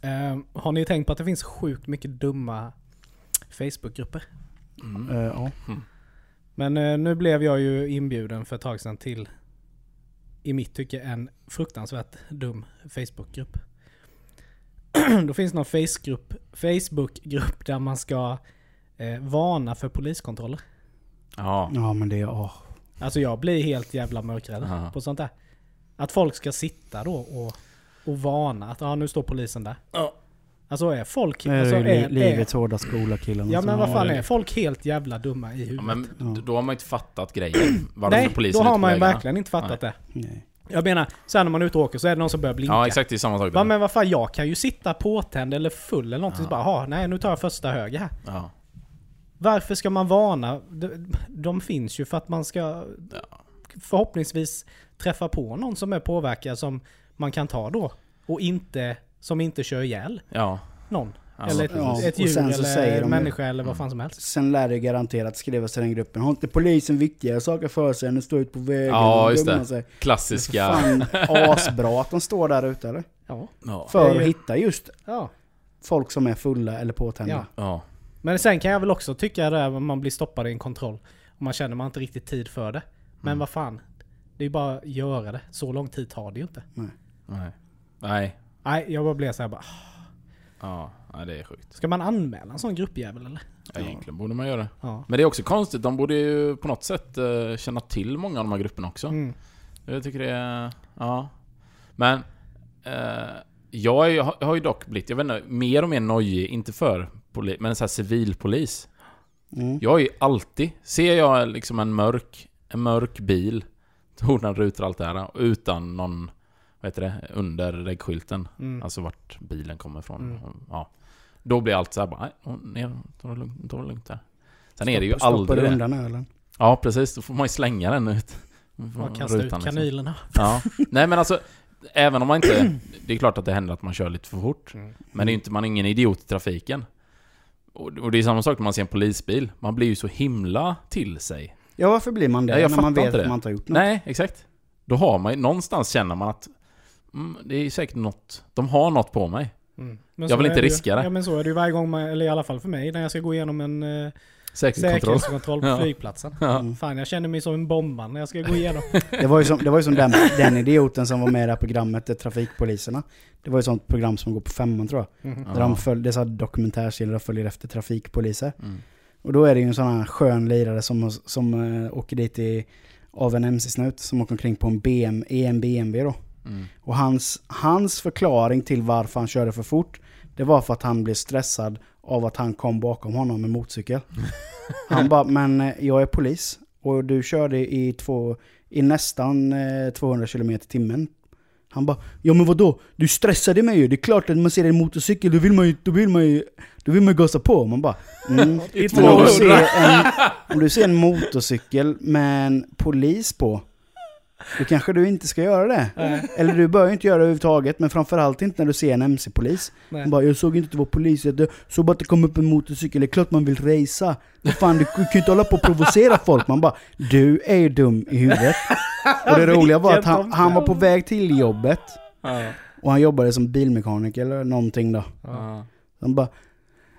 Eh, har ni tänkt på att det finns sjukt mycket dumma Facebookgrupper? Mm. Eh, ja. Men eh, nu blev jag ju inbjuden för ett tag sedan till, i mitt tycke, en fruktansvärt dum Facebookgrupp. <clears throat> då finns det någon Facebookgrupp, Facebookgrupp där man ska eh, varna för poliskontroller. Ja. Ja men det är... åh. Alltså jag blir helt jävla mörkrädd Ja. på sånt där. Att folk ska sitta då och, och varna att ah, nu står polisen där. Ja. Alltså är folk... Det är alltså, ju li- är, livets hårda skola killarna Ja men vad fan det. är folk helt jävla dumma i huvudet? Ja, men då har man inte fattat grejen. Varför Nej, polisen då är har man ju vägarna. verkligen inte fattat det. Nej. Jag menar, sen när man är ute och åker så är det någon som börjar blinka. Ja exakt, det är samma sak Va, men vad fan, jag kan ju sitta påtänd eller full eller någonting Ja. så bara, "Jaha, nej nu tar jag första höger här. Ja. Varför ska man varna? De, de finns ju för att man ska Ja. förhoppningsvis träffa på någon som är påverkad som man kan ta då. Och inte, som inte kör ihjäl Ja. någon. Ja, eller ett, precis. ett djur sen så eller en människa eller vad fan som helst. Sen lär det garanterat skrivas till den gruppen. Har inte polisen viktigare saker för sig än att stå ut på vägen Ja, och just gömma det. sig? Klassiska... Fan asbra att de står där ute eller? Ja. Ja. För att hitta just ja. folk som är fulla eller påtända. Ja. Ja. Men sen kan jag väl också tycka det här, om man blir stoppad i en kontroll. Och man känner man inte riktigt tid för det. Men Mm. vad fan. Det är ju bara att göra det. Så lång tid tar det ju inte. Nej. Nej. Nej, jag bara blev såhär bara. Ja. Det är sjukt. Ska man anmäla en sån gruppjävel eller? Ja, egentligen borde man göra det. Ja. Men det är också konstigt, de borde ju på något sätt eh, känna till många av de här grupperna också. Mm. Jag tycker det är... Ja. Men... Eh, jag, är, jag har- ju dock blivit, jag vet inte, mer och mer nojig, inte för poli, men så här civilpolis. Mm. Jag är ju alltid, ser jag liksom en mörk, en mörk bil, tornar rutor och allt det här, utan någon, vad heter det, under regskylten. Mm. Alltså vart bilen kommer ifrån. Mm. Ja. Då blir allt så här bara, nej, ner, ta det lugnt, ta det lugnt där. Sen är det ju Stoppa- stoppar aldrig du undan ölen? Ja precis, då får man ju slänga den ut. Man kastar ut Rutan, liksom. kanylerna. Ja. Nej men alltså, även om man inte... <clears throat> Det är klart att det händer att man kör lite för fort. Mm. Men det är inte, man är ingen idiot i trafiken. Och, och det är samma sak när man ser en polisbil. Man blir ju så himla till sig. Ja varför blir man det? Ja, jag när man vet att man inte har gjort något? Nej, exakt. Då har man ju, någonstans känner man att mm, det är säkert något, de har något på mig. Mm. Men Jag vill inte det ju- riska det. Ja men så är det ju varje gång, man, eller i alla fall för mig, när jag ska gå igenom en eh, Säkerhetskontroll. säkerhetskontroll på <laughs> Ja. flygplatsen. Ja. Mm. Fan jag känner mig som en bombman när jag ska gå igenom. <laughs> Det var ju som, det var ju som den, den idioten som var med i det här programmet, eh, Trafikpoliserna. Det var ju ett sånt program som går på femman tror jag. Ja. Där de följ, det är så här dokumentärserier där de följer efter trafikpoliser. Mm. Och då är det ju en sån här skön lirare som, som uh, åker dit i, av en MC-snut som åker omkring på en, BM, en BMW då. Mm. Och hans, hans förklaring till varför han körde för fort, det var för att han blev stressad av att han kom bakom honom med motorcykel. <laughs> Han bara, men eh, jag är polis och du körde i, två, i nästan eh, 200 km i timmen. Han bara, ja men vadå? Du stressade mig ju. Det är klart att man ser en motorcykel, då vill man ju, då vill man ju, då vill man ju gasa på. Man bara, mm. <laughs> Men om du, 200. ser en, om du ser en motorcykel med en polis på, då kanske du inte ska göra det. Nej, Eller du bör ju inte göra det överhuvudtaget, men framförallt inte när du ser en MC-polis. Han bara, jag såg inte att det var polis, jag såg bara att det kom upp en motorcykel, det är klart man vill racea. Vad fan, du kan ju inte hålla på och provocera folk. Man bara, du är ju dum i huvudet. Och det roliga var att han, han var på väg till jobbet, och han jobbade som bilmekaniker eller någonting då. Han bara,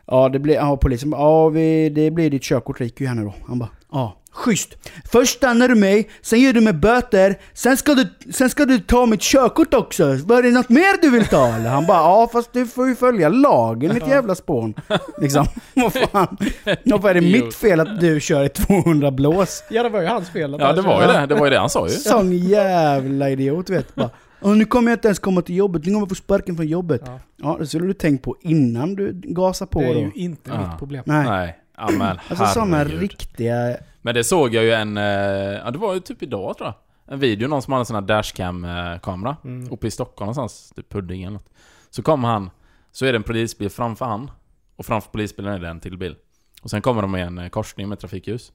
ja det blir, ja polisen bara, ja vi, det blir ditt körkort ryker ju här nu då. Han bara, ja. Schysst! Först stannar du mig, sen ger du mig böter, sen ska du, sen ska du ta mitt körkort också. Var det något mer du vill ta eller? Han bara, ja fast du får ju följa lagen ditt jävla spån. Liksom, <laughs> vad fan. Varför är det mitt fel att du kör i 200 blås? Ja det var ju hans fel. ja, det var ju det. Det var ju det han sa ju. Sån jävla idiot vet bara. "Åh, nu kommer jag inte ens komma till jobbet, nu kommer jag få sparken från jobbet. Ja, Ja, det skulle du tänkt på innan du gasar på det är då. ju inte Ja. mitt problem. Nej. Nej. Ja men <clears throat> Alltså sådana herregud. riktiga... Men det såg jag ju en, eh, ja det var ju typ idag tror jag. En video, någon som hade en sån här dashcam-kamera. Mm. Uppe i Stockholm någonstans, typ Pudding eller något. Så kommer han, så är det en polisbil framför han. Och framför polisbilen är det en till bil. Och sen kommer de i en eh, korsning med trafikljus.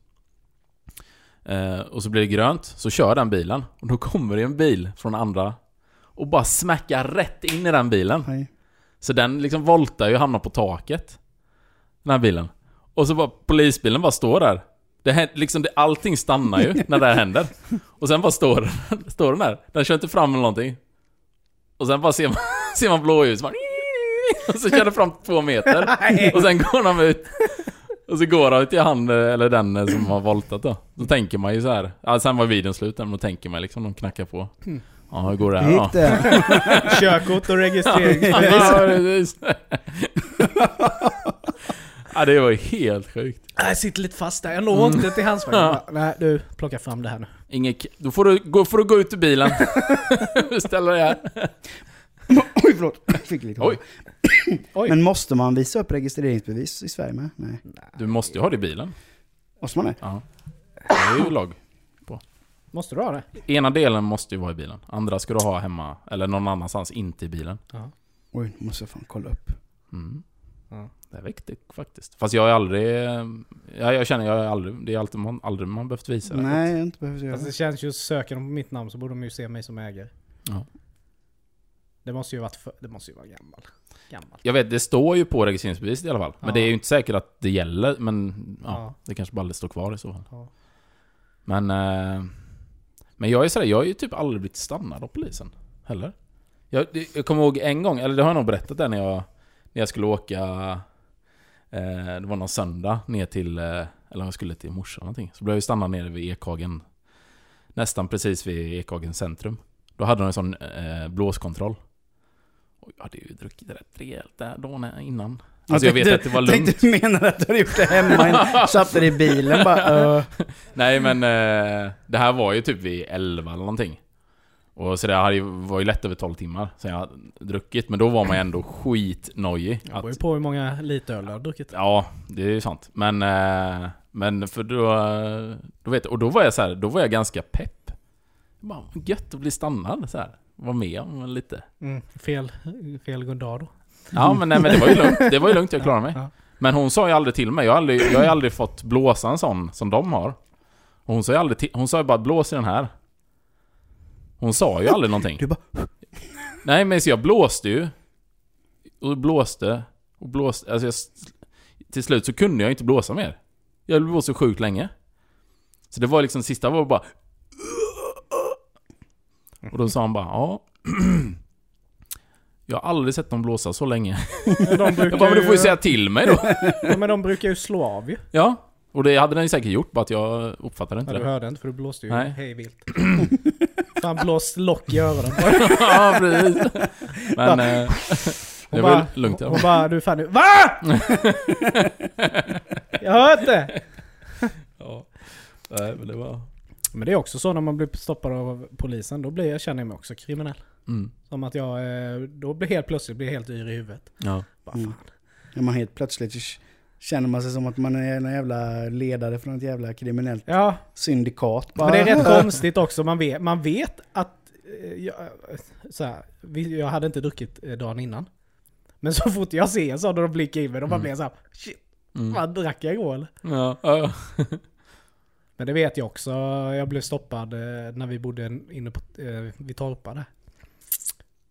Eh, och så blir det grönt, så kör den bilen. Och då kommer det en bil från andra. Och bara smäckar rätt in i den bilen. Nej. Så den liksom voltar ju och hamnar på taket. Den här bilen. Och så bara polisbilen bara står där. Det händer, liksom det, allting stannar ju när det här händer. Och sen bara står, <laughs> står den där. Den kör inte fram eller någonting. Och sen bara ser man, <laughs> ser man blåljus. Bara, <laughs> och så kör den fram två meter. Och sen går de ut. Och så går de till han, eller den som har voltat då. Då tänker man ju så här. Ja, sen var videon slut, men då tänker man liksom, de knackar på. Mm. Ja, hur går det här då? gick det? <laughs> Körkort och registreringsbevis. Ja, <laughs> ja, det var ju helt sjukt. Jag sitter lite fast där. Jag når inte till hans bara, Nej, du, plocka fram det här nu. Inget, då får du, gå, får du gå ut ur bilen. <laughs> Ställa dig här. Oj, förlåt. Jag fick lite Oj. <coughs> Oj. Men måste man visa upp registreringsbevis i Sverige med? Nej. Du måste ju ha det i bilen. Måste man det? Ja. Det är ju lag. Måste du ha det? Ena delen måste ju vara i bilen. Andra ska du ha hemma, eller någon annanstans, inte i bilen. Oj, nu måste jag fan kolla upp. Mm. Ja. Det är viktigt faktiskt. Fast jag har aldrig... Ja, jag känner jag har aldrig... Det är alltid man, aldrig man behövt visa det. Nej, jag inte behövt göra Fast det det. känns ju, söker de på mitt namn så borde de ju se mig som ägare. Ja. Det måste ju varit för, det måste ju vara gammal. Gammal. Jag vet, det står ju på registreringsbeviset i alla fall. Men Ja. det är ju inte säkert att det gäller, men ja, Ja. det kanske bara aldrig står kvar i så fall. Ja. Men... Eh, men jag är sådär, jag har ju typ aldrig blivit stannad av polisen. Heller. Jag, jag kommer ihåg en gång, eller det har jag nog berättat där när jag, när jag skulle åka... Eh, det var någon söndag ner till... Eh, eller jag skulle till morsan eller någonting. Så blev jag ju stannad nere vid Ekhagen. Nästan precis vid Ekhagen centrum. Då hade de en sån eh, blåskontroll. Och jag hade ju druckit rätt rejält där dagen innan. Alltså jag vet tänkte- att det var lugnt. Tänkte du menar att du hade gjort det hemma? Satte <laughs> dig i bilen bara... <laughs> Uh, Nej men eh, det här var ju typ vid 11 eller någonting. Och så det hade ju, var ju lätt över 12 timmar sen jag hade druckit. Men då var man ju ändå skitnojig. Det beror ju på hur många liter öl du har druckit. ja, det är ju sant. Men, eh, men för då, då vet Och då var jag så här, då var jag ganska pepp. Bara, gött att bli stannad så här. Var med om lite. Mm, fel, fel god dag då. Ja men, nej, men det var ju lugnt. Det var ju lugnt, jag klarade mig. Men hon sa ju aldrig till mig. Jag har aldrig, jag har aldrig fått blåsa en sån som de har. Och hon sa ju aldrig till, Hon sa ju bara blås i den här. Hon sa ju aldrig någonting. du bara... Nej men så jag blåste ju. Och blåste. Och blåste. Alltså jag, till slut så kunde jag inte blåsa mer. Jag blåste så sjukt länge. Så det var liksom sista var bara... Och då sa han bara ja. <clears throat> Jag har aldrig sett dem blåsa så länge. Men de <laughs> brukar Jag bara, men du får ju säga till mig då. Ja, men de brukar ju slå av ju. Ja. Och det hade den ju säkert gjort, bara att jag uppfattade inte Ja, du det. hörde inte för du blåste ju Nej. hej vilt. <clears throat> Fan blåst lock i öronen på <laughs> ja, precis. Men... Eh, det Hon var bara, lugnt hon fall. bara, du fan nu. VA? <laughs> Jag hört det! Ja. Nej, men det var... Men det är också så när man blir stoppad av polisen, då blir jag, känner jag mig också kriminell. Mm. Som att jag, eh, då blir helt plötsligt blir helt yr i huvudet. Ja. Bara, Mm. fan. När man helt plötsligt känner man sig som att man är en jävla ledare för något jävla kriminellt Ja, syndikat. men det är rätt <laughs> konstigt också. Man vet, man vet att... eh, Jag, så här, jag hade inte druckit eh, dagen innan. Men så <laughs> fort jag ser en sån och de blickar in mig, då bara Mm. blir jag såhär Shit, Mm. fan drack jag igår eller? Ja. ja. <laughs> Men det vet jag också. Jag blev stoppad eh, när vi bodde inne på, eh, vid Torpa där.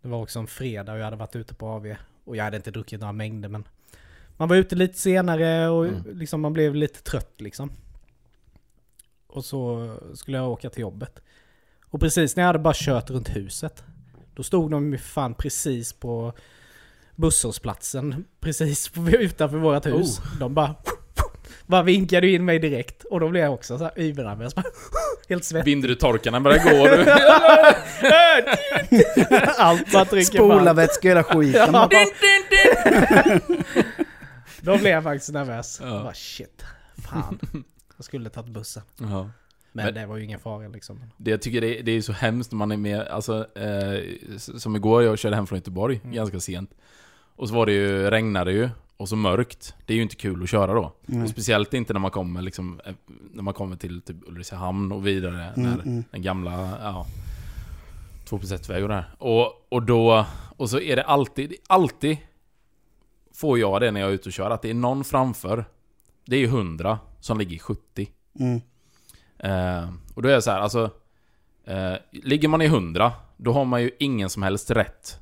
Det var också en fredag och jag hade varit ute på AV. Och jag hade inte druckit några mängder men... Man var ute lite senare och Mm. liksom man blev lite trött liksom. Och så skulle jag åka till jobbet. Och precis när jag hade bara kört runt huset. Då stod de ju fan precis på busshållplatsen. Precis <laughs> utanför vårt hus. De bara... Bara vinkade in mig direkt. Och då blev jag också så här ybernervös. Bara <laughs> Helt svettig. Vindrutetorkarna börjar gå du. <laughs> Allt bara trycker Spolarvätska hela skiten. Ja. bara, <laughs> Då blev jag faktiskt nervös. Ja. Bara shit. Fan. Jag skulle tagit bussen. Ja. Men, Men- det var ju ingen fara liksom. Det jag tycker det är, det är så hemskt när man är med, alltså, eh, som igår, jag körde hem från Göteborg Mm. ganska sent. Och så var det ju, regnade ju, och så mörkt. Det är ju inte kul att köra då. Speciellt inte när man kommer liksom, eh, när man kommer till typ Ulricehamn och vidare. Mm, när mm. den gamla, ja, 2 plus 1 väg och där. Och, och då, och så är det alltid, alltid får jag det när jag är ute och kör, att det är någon framför. Det är ju 100 som ligger i 70. Mm. Eh, och då är det så här, alltså... Eh, ligger man i 100, då har man ju ingen som helst rätt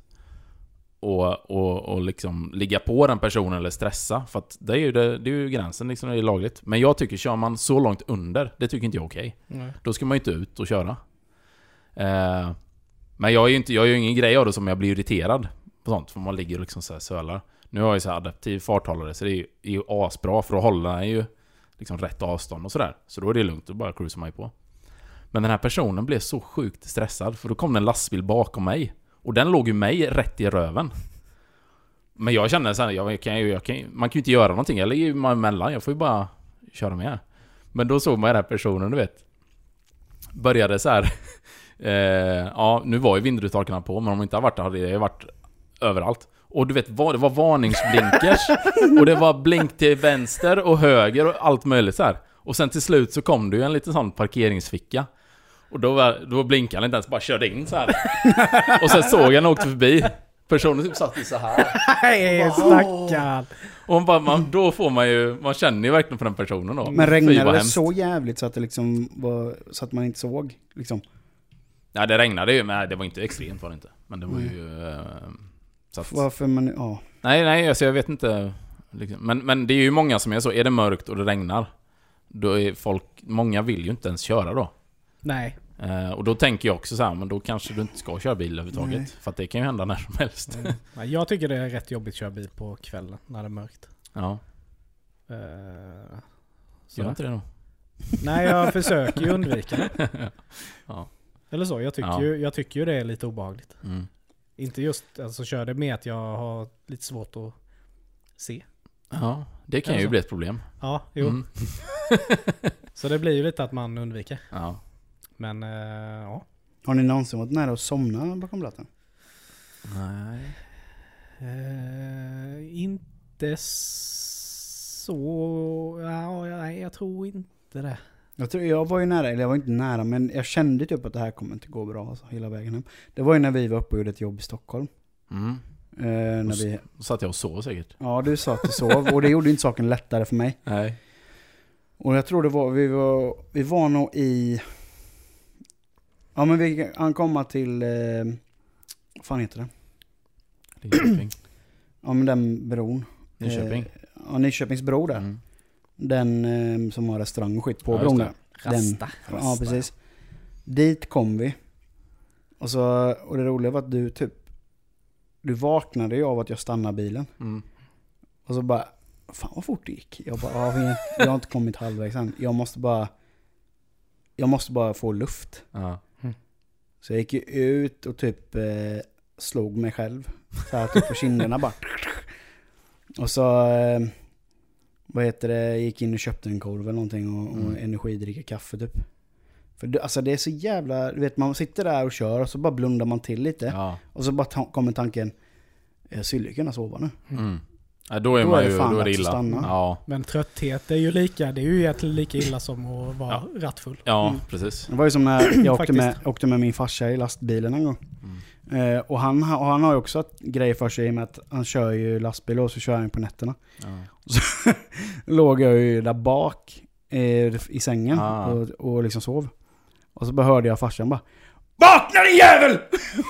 och, och, och liksom ligga på den personen eller stressa. För att det är ju, det, det är ju gränsen, liksom, det är lagligt. Men jag tycker, kör man så långt under, det tycker inte jag är okej. Nej. Då ska man ju inte ut och köra. Eh, men jag är ju inte, jag gör ju ingen grej av det som jag blir irriterad på sånt, för man ligger och liksom så här sölar. Nu har jag ju så här adaptiv farthållare, så det är ju, är ju asbra för att hålla ju liksom rätt avstånd och sådär. Så då är det lugnt, då bara cruisar man ju på. Men den här personen blev så sjukt stressad för då kom det en lastbil bakom mig. Och den låg ju mig rätt i röven. Men jag kände såhär, jag kan, jag kan, man kan ju inte göra någonting. Jag ligger ju emellan, jag får ju bara köra med. Men då såg man ju den här personen, du vet. Började så här. <laughs> eh, ja, nu var ju vindrutetorkarna på, men om de inte hade varit där hade det ju varit överallt. Och du vet, vad- det var varningsblinkers. och det var blink till vänster och höger och allt möjligt så här. Och sen till slut så kom det ju en liten sån parkeringsficka. Och då, var, då blinkade han inte ens, bara körde in så här. <laughs> och sen såg jag när han åkte förbi. Personen typ satt ju så här. Nej, stackarn! Och man bara, man, då får man ju, man känner ju verkligen för den personen då. Men regnade det hemskt. så jävligt så att det liksom var, så att man inte såg? Liksom. Ja, det regnade ju, men det var inte extremt var det inte. Men det var ju... Eh, så att, Varför man, ja. nej, nej, alltså jag vet inte. Liksom. Men, men det är ju många som är så, är det mörkt och det regnar, då är folk, många vill ju inte ens köra då. Nej. Eh, och då tänker jag också så här, men då kanske du inte ska köra bil överhuvudtaget. Nej. För att det kan ju hända när som helst. Nej, Jag tycker det är rätt jobbigt att köra bil på kvällen när det är mörkt. Ja, Uh, gör inte det då? Nej, jag försöker ju undvika det. <laughs> Ja. Eller så, jag tycker, Ja. ju, jag tycker ju det är lite obehagligt. Mm. Inte just, alltså kör det med att jag har lite svårt att se. Ja, det kan ju Alltså. bli ett problem. Ja, jo. Mm. <laughs> Så det blir ju lite att man undviker. Ja. Men eh, ja. Har ni någonsin varit nära att somna bakom ratten? Nej. Eh, inte så... Ja, nej, jag tror inte det. Jag, tror, jag var ju nära, eller jag var inte nära, men jag kände typ att det här kommer inte gå bra alltså, hela vägen hem. Det var ju när vi var uppe och gjorde ett jobb i Stockholm. Mm. Eh, när vi, satt jag och sov säkert. ja, du sa att du sov och det gjorde inte saken lättare för mig. Nej. Och jag tror det var, vi var, vi var nog i... Ja men vi han komma till, eh, vad fan heter det? Nyköping. <clears throat> Ja men den bron. Nyköping. Eh, ja, Nyköpingsbro där. Mm. Den eh, som har restaurang och skit på Ja, bron där. Rasta. Ja precis. Dit kom vi. Och, så, och det roliga var att du typ, du vaknade ju av att jag stannade bilen. Mm. Och så bara, fan vad fort det gick. Jag bara, ja, vi, vi har inte kommit halvvägs än. Jag måste bara, jag måste bara få luft. Ja. Så jag gick ju ut och typ eh, slog mig själv. Så här typ på kinderna bara. Och så, eh, vad heter det, gick in och köpte en korv eller någonting och, och Mm. energidricka kaffe typ. För det, alltså det är så jävla, du vet man sitter där och kör och så bara blundar man till lite. ja. Och så bara ta, kommer tanken, jag skulle kunna sova nu. Mm. Ja, då är Då man är ju, fan då är det illa. stanna. Ja. Men trötthet är ju lika, det är ju egentligen lika illa som att vara rattfull. Ja, Mm. precis. Det var ju som när <clears throat> jag åkte med, åkte med min farsa i lastbilen en gång. Mm. Eh, och, han, ha- och han har ju också ett grej för sig i och med att han kör ju lastbil och så kör han på nätterna. Ja. <laughs> Låg jag ju där bak eh, i sängen Ah. och, och liksom sov. Och så bara hörde jag farsan bara Vakna din jävel!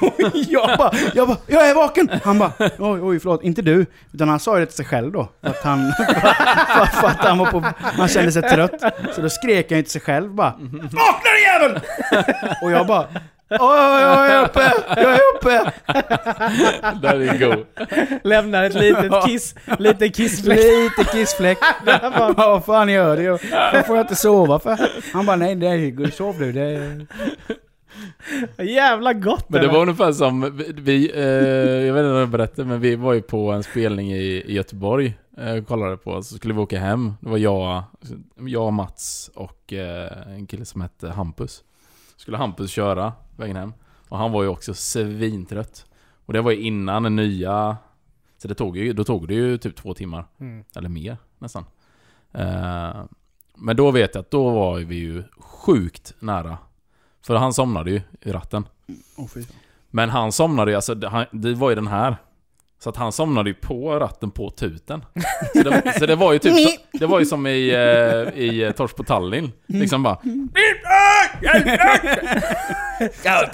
Och <laughs> jag bara, jag bara, jag är vaken! Han bara, oj, oj förlåt, inte du. Utan han sa ju det till sig själv då. För att han, för, <laughs> för att han var på, han kände sig trött. Så då skrek han ju till sig själv bara, Vakna din jävel! <laughs> Och jag bara, oj, oj, jag är uppe, jag är uppe! Där är god. Lämnar ett litet kiss, liten kissfläck. Lite kissfläck. Vad fan gör du? Varför får jag inte sova för? Han bara, nej, nej, sov du. Det... <laughs> Jävla gott Men det var ungefär som, vi- vi, eh, jag vet inte om jag berättade, men vi var ju på en spelning i, i Göteborg. Eh, kollade på, så skulle vi åka hem. Det var jag, jag Mats och eh, en kille som hette Hampus. Skulle Hampus köra vägen hem. Och han var ju också svintrött. Och det var ju innan den nya... Så det tog ju, då tog det ju typ två timmar. Mm. Eller mer nästan. Eh, men då vet jag att då var vi ju sjukt nära. För han somnade ju i ratten. Oh. Men han somnade ju, alltså det, han, det var ju den här. Så att han somnade ju på ratten på tuten. Så det, så det var ju typ så, <laughs> Det var ju som i, eh, i eh, Torsk på Tallinn. Liksom bara...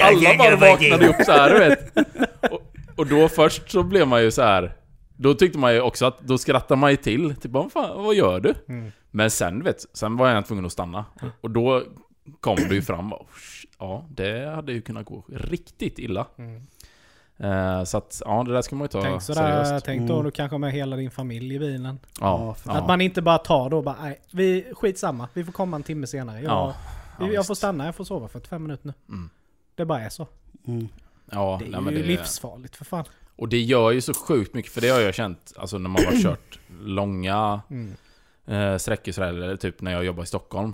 Alla bara vaknade upp så här, du vet. Och, och då först så blev man ju så här. Då tyckte man ju också att, då skrattade man ju till. Typ, vad fan, vad gör du? Mm. Men sen du vet, sen var jag tvungen att stanna. Och då kom det ju fram, och, ja det hade ju kunnat gå riktigt illa. Mm. Eh, så att, ja det där ska man ju ta Tänk sådär, seriöst. tänk då Mm. du kanske med hela din familj i bilen. Ja, för ja. Att man inte bara tar då bara nej, vi, skitsamma, vi får komma en timme senare. Jag, Ja. Ja, jag visst. får stanna, jag får sova 45 minuter nu. Mm. Det bara är så. Mm. Ja, Det är nej, ju det, livsfarligt för fan. Och det gör ju så sjukt mycket, för det har jag känt, alltså när man har kört <clears throat> långa Mm. eh, sträckor sådär, eller typ när jag jobbar i Stockholm.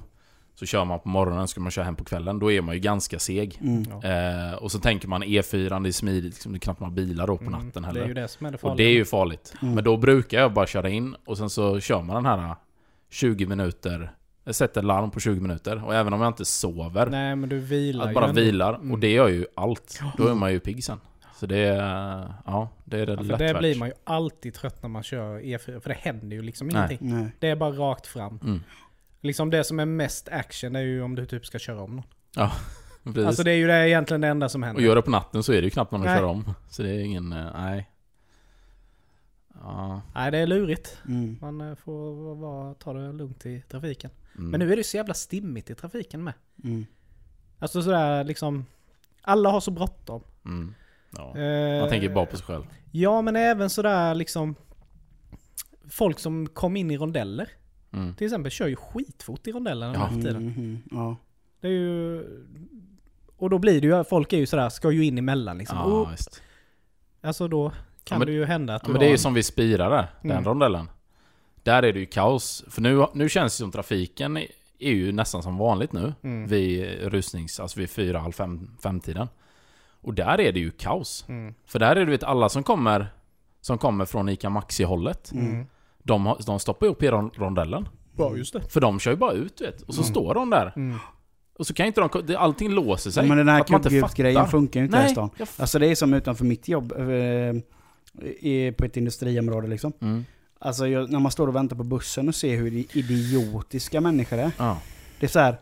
Så kör man på morgonen, ska man köra hem på kvällen, då är man ju ganska seg. Mm. Eh, och så tänker man E4, det är smidigt, liksom, det är knappt några bilar då på Mm, natten Det heller. är ju det som är det och farliga. det är ju farligt. Mm. Men då brukar jag bara köra in och sen så kör man den här 20 minuter. Jag sätter larm på 20 minuter och även om jag inte sover, Nej men du vilar att ju bara ändå. vilar. Mm. Och det gör ju allt. Då är man ju pigg sen. Så det är, ja, det är det Ja, för det blir man ju alltid trött när man kör E4, för det händer ju liksom Nej. ingenting. Nej. Det är bara rakt fram. Liksom det som är mest action är ju om du typ ska köra om någon. Precis. Alltså det är ju det egentligen det enda som händer. Och gör det på natten så är det ju knappt någon att Nej. köra om. Så det är ingen, eh, nej. Ja. Nej det är lurigt. Mm. Man eh, får vara, ta det lugnt i trafiken. Mm. Men nu är det så jävla stimmigt i trafiken med. Mm. Alltså sådär liksom... Alla har så bråttom. Mm. Ja. Eh, Man tänker bara på sig själv. Ja men även sådär liksom... Folk som kom in i rondeller. Mm. Till exempel kör ju skitfort i rondellerna Ja. nu tiden. Mm, mm, ja. Det är ju... Och då blir det ju, folk är ju sådär, ska ju in emellan liksom. Ja, Och, visst. alltså då kan men- det ju hända att Ja, du men det är ju en- som vi spirar där, den Mm. rondellen. Där är det ju kaos. För nu, nu känns det som trafiken är ju nästan som vanligt nu. Mm. Vid rusnings, alltså vid fyra, halv fem, femtiden. Och där är det ju kaos. Mm. För där är det du vet alla som kommer, som kommer från ICA Maxi-hållet. Mm. De, har- de stoppar ju upp i ron- rondellen. Ja just det. För de kör ju bara ut vet. Och så Mm. står de där. Mm. Och så kan inte de, allting låser sig. Men den här Att man inte kubbgrejen fattar. funkar ju inte här i Nej, stan. Alltså det är som utanför mitt jobb. eh, i, på ett industriområde liksom. mm. Alltså jag, när man står och väntar på bussen och ser hur idiotiska människor är. ja. Det är så här.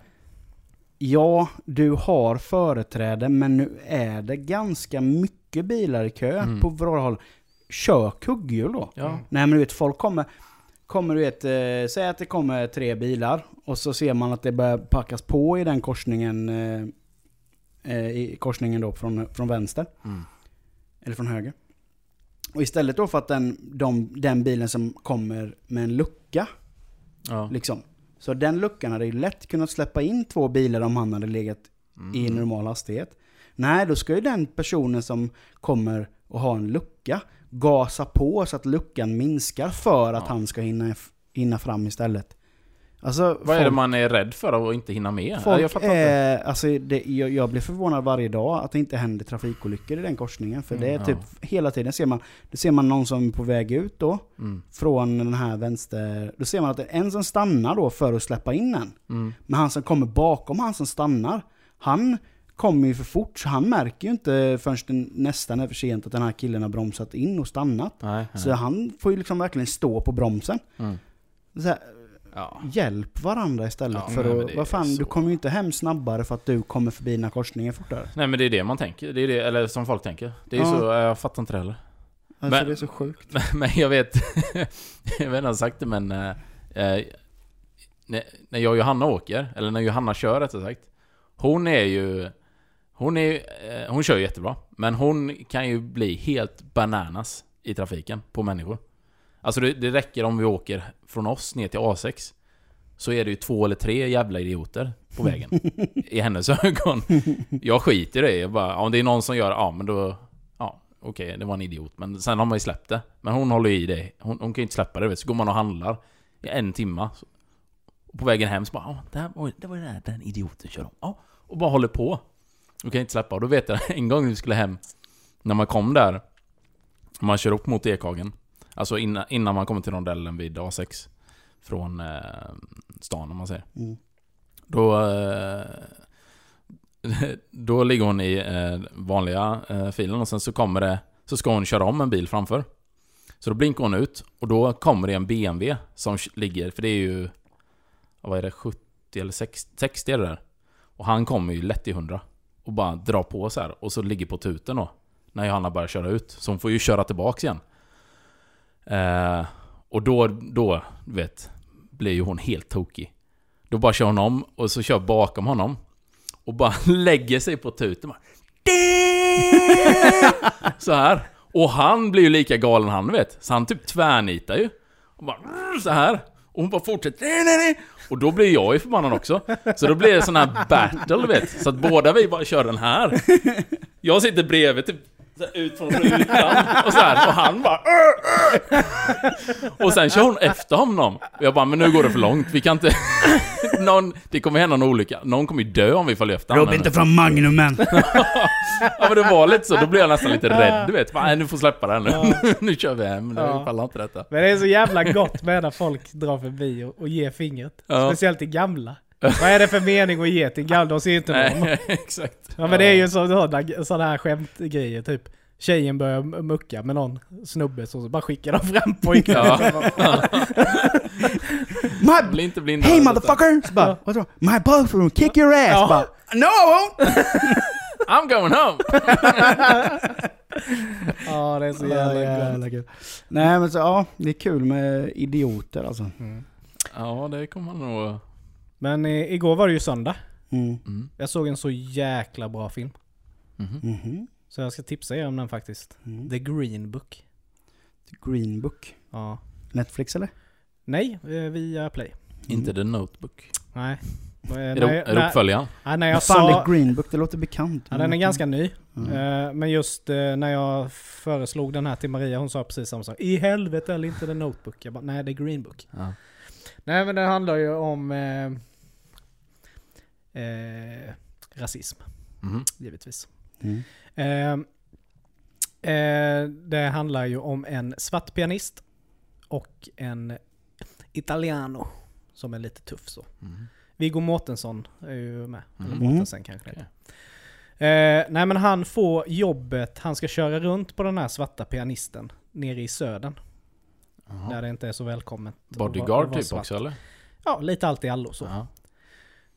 Ja, du har företräde men nu är det ganska mycket bilar i kö Mm. på våra håll. Kör kugghjul då. ja. Mm. Nej men du vet, folk kommer, kommer du vet, eh, säg att det kommer tre bilar och så ser man att det börjar packas på i den korsningen, eh, eh, i korsningen då från, från vänster, Mm. eller från höger. Och istället då för att den, de, den bilen som kommer med en lucka, ja. liksom, så den luckan hade ju lätt kunnat släppa in två bilar om han hade legat i Mm. normal hastighet. Nej, då ska ju den personen som kommer och har en lucka gasa på så att luckan minskar för att Ja. han ska hinna, hinna fram istället. Alltså, Vad är det man är rädd för att inte hinna med? folk jag fattar inte. är, alltså det, jag, jag blir förvånad varje dag att det inte händer trafikolyckor i den korsningen. För det är Mm, typ hela tiden ser man, det ser man någon som är på väg ut då, Mm. från den här vänster, då ser man att det är en som stannar då för att släppa in en. Mm. Men han som kommer bakom han som stannar, han kommer ju för fort så han märker ju inte förrän det nästan är för sent att den här killen har bromsat in och stannat. Nej, nej. Så han får ju liksom verkligen stå på bromsen. Mm. Så här, Ja. hjälp varandra istället Ja, för nej, men att, vad fan, så. du kommer ju inte hem snabbare för att du kommer förbi den här korsningen fortare. Nej men det är det man tänker. Det är det, eller som folk tänker. Det är Ja. så, jag fattar inte det heller. Alltså Men- det är så sjukt. <laughs> Men jag vet, <laughs> jag vet inte om sagt det men... eh, eh, när, när jag och Johanna åker, eller när Johanna kör rättare sagt. Hon är ju... Hon är eh, Hon kör ju jättebra. Men hon kan ju bli helt bananas i trafiken på människor. Alltså det, det räcker om vi åker från oss ner till A6. Så är det ju två eller tre jävla idioter på vägen. <laughs> I hennes ögon. Jag skiter i det. Jag bara, om det är någon som gör ja men då... Ja, okej, det var en idiot. Men sen har man ju släppt det. Men hon håller ju i det. Hon, hon kan ju inte släppa det. Vet. Så går man och handlar i en timma. Och på vägen hem så bara, ja, det, här, var- det var där den idioten kör om. Ja, och bara håller på. Och kan inte släppa. Och då vet jag <laughs> en gång när vi skulle hem, när man kom där, man kör upp mot Ekhagen. Alltså innan, innan man kommer till rondellen vid A6. Från eh, stan om man säger. Mm. Då, eh, <laughs> då ligger hon i eh, vanliga eh, filen och sen så kommer det Så ska hon köra om en bil framför Så då blinkar hon ut och då kommer det en BMW som ligger, för det är ju Vad är det? 70 eller 60, 60 är det där Och han kommer ju lätt i 100 och bara drar på så här och så ligger på tuten då När Johanna börjar köra ut. Så hon får ju köra tillbaks igen. Eh, Och då, då, du vet Blir ju hon helt tokig. Då bara kör hon om och så kör bakom honom Och bara <laughs> lägger sig på tuten. Bara, Så här. Och han blir ju lika galen han vet. Så han typ tvärnitar ju. Och bara så här. Och hon bara fortsätter, nej, nej, nej. Och då blir jag ju förbannad också. Så då blir det sån här battle, du vet. Så att båda vi bara kör den här. Jag sitter bredvid, typ så här, ut från rutan och så här, och han bara. Och sen kör hon efter honom. Och jag bara, men nu går det för långt, vi kan inte... <laughs> Någon, det kommer hända en olycka. Någon kommer ju dö om vi följer efter honom. Rob inte fram Magnumen! <laughs> Ja men det var lite så, då blev jag nästan lite rädd du vet. Bara, Nej, nu får släppa den nu. <laughs> nu kör vi hem, nu Ja. pallar inte detta. Men det är så jävla gott med när folk drar förbi och, och ger fingret. Ja. Speciellt till gamla. Vad är det för mening att ge till? De ser inte någon. Nej, <laughs> exakt. Ja men det är ju sådana, sådana här skämtgrejer typ. Tjejen börjar mucka med någon snubbe så, så bara skickar de fram pojken. Ja. <laughs> My, Bli inte blinda. hey motherfucker! Så bara, wrong? My boyfriend kick your ass! Ja. Bara, no I won't! I'm going home! <laughs> Ja det är så Ja, jävla jävla kul. Nej men så ja, det är kul med idioter alltså. Mm. Ja, det kommer man nog... Men i, igår var det ju söndag. Mm. Mm. Jag såg en så jäkla bra film. Mhm. Mhm. Så jag ska tipsa er om den faktiskt. Mm. The Green Book. Green Book. Ja. Netflix eller? Nej, eh, via Play. Inte The Notebook. Nej. Eh, Är det, är det uppföljaren? Ja, när jag fan sa... är Green Book? Det låter bekant. Ja, den är ganska ny. Mm. Eh, Men just eh, när jag föreslog den här till Maria, hon sa precis samma sak. I helvete eller inte The Notebook? Jag bara, nej det är Green Book. Ja. Nej men det handlar ju om eh, eh, rasism, Mhm. givetvis. Mm. Eh, eh, det handlar ju om en svart pianist och en italiano som är lite tuff så. Mhm. Viggo Mortensen är ju med. Eller Mm. Mortensen kanske det heter. eh, Nej men han får jobbet, han ska köra runt på den här svarta pianisten nere i södern. Jaha. Där det inte är så välkommet. Bodyguard typ svart. också eller? Ja, lite allt i allo så. Ja.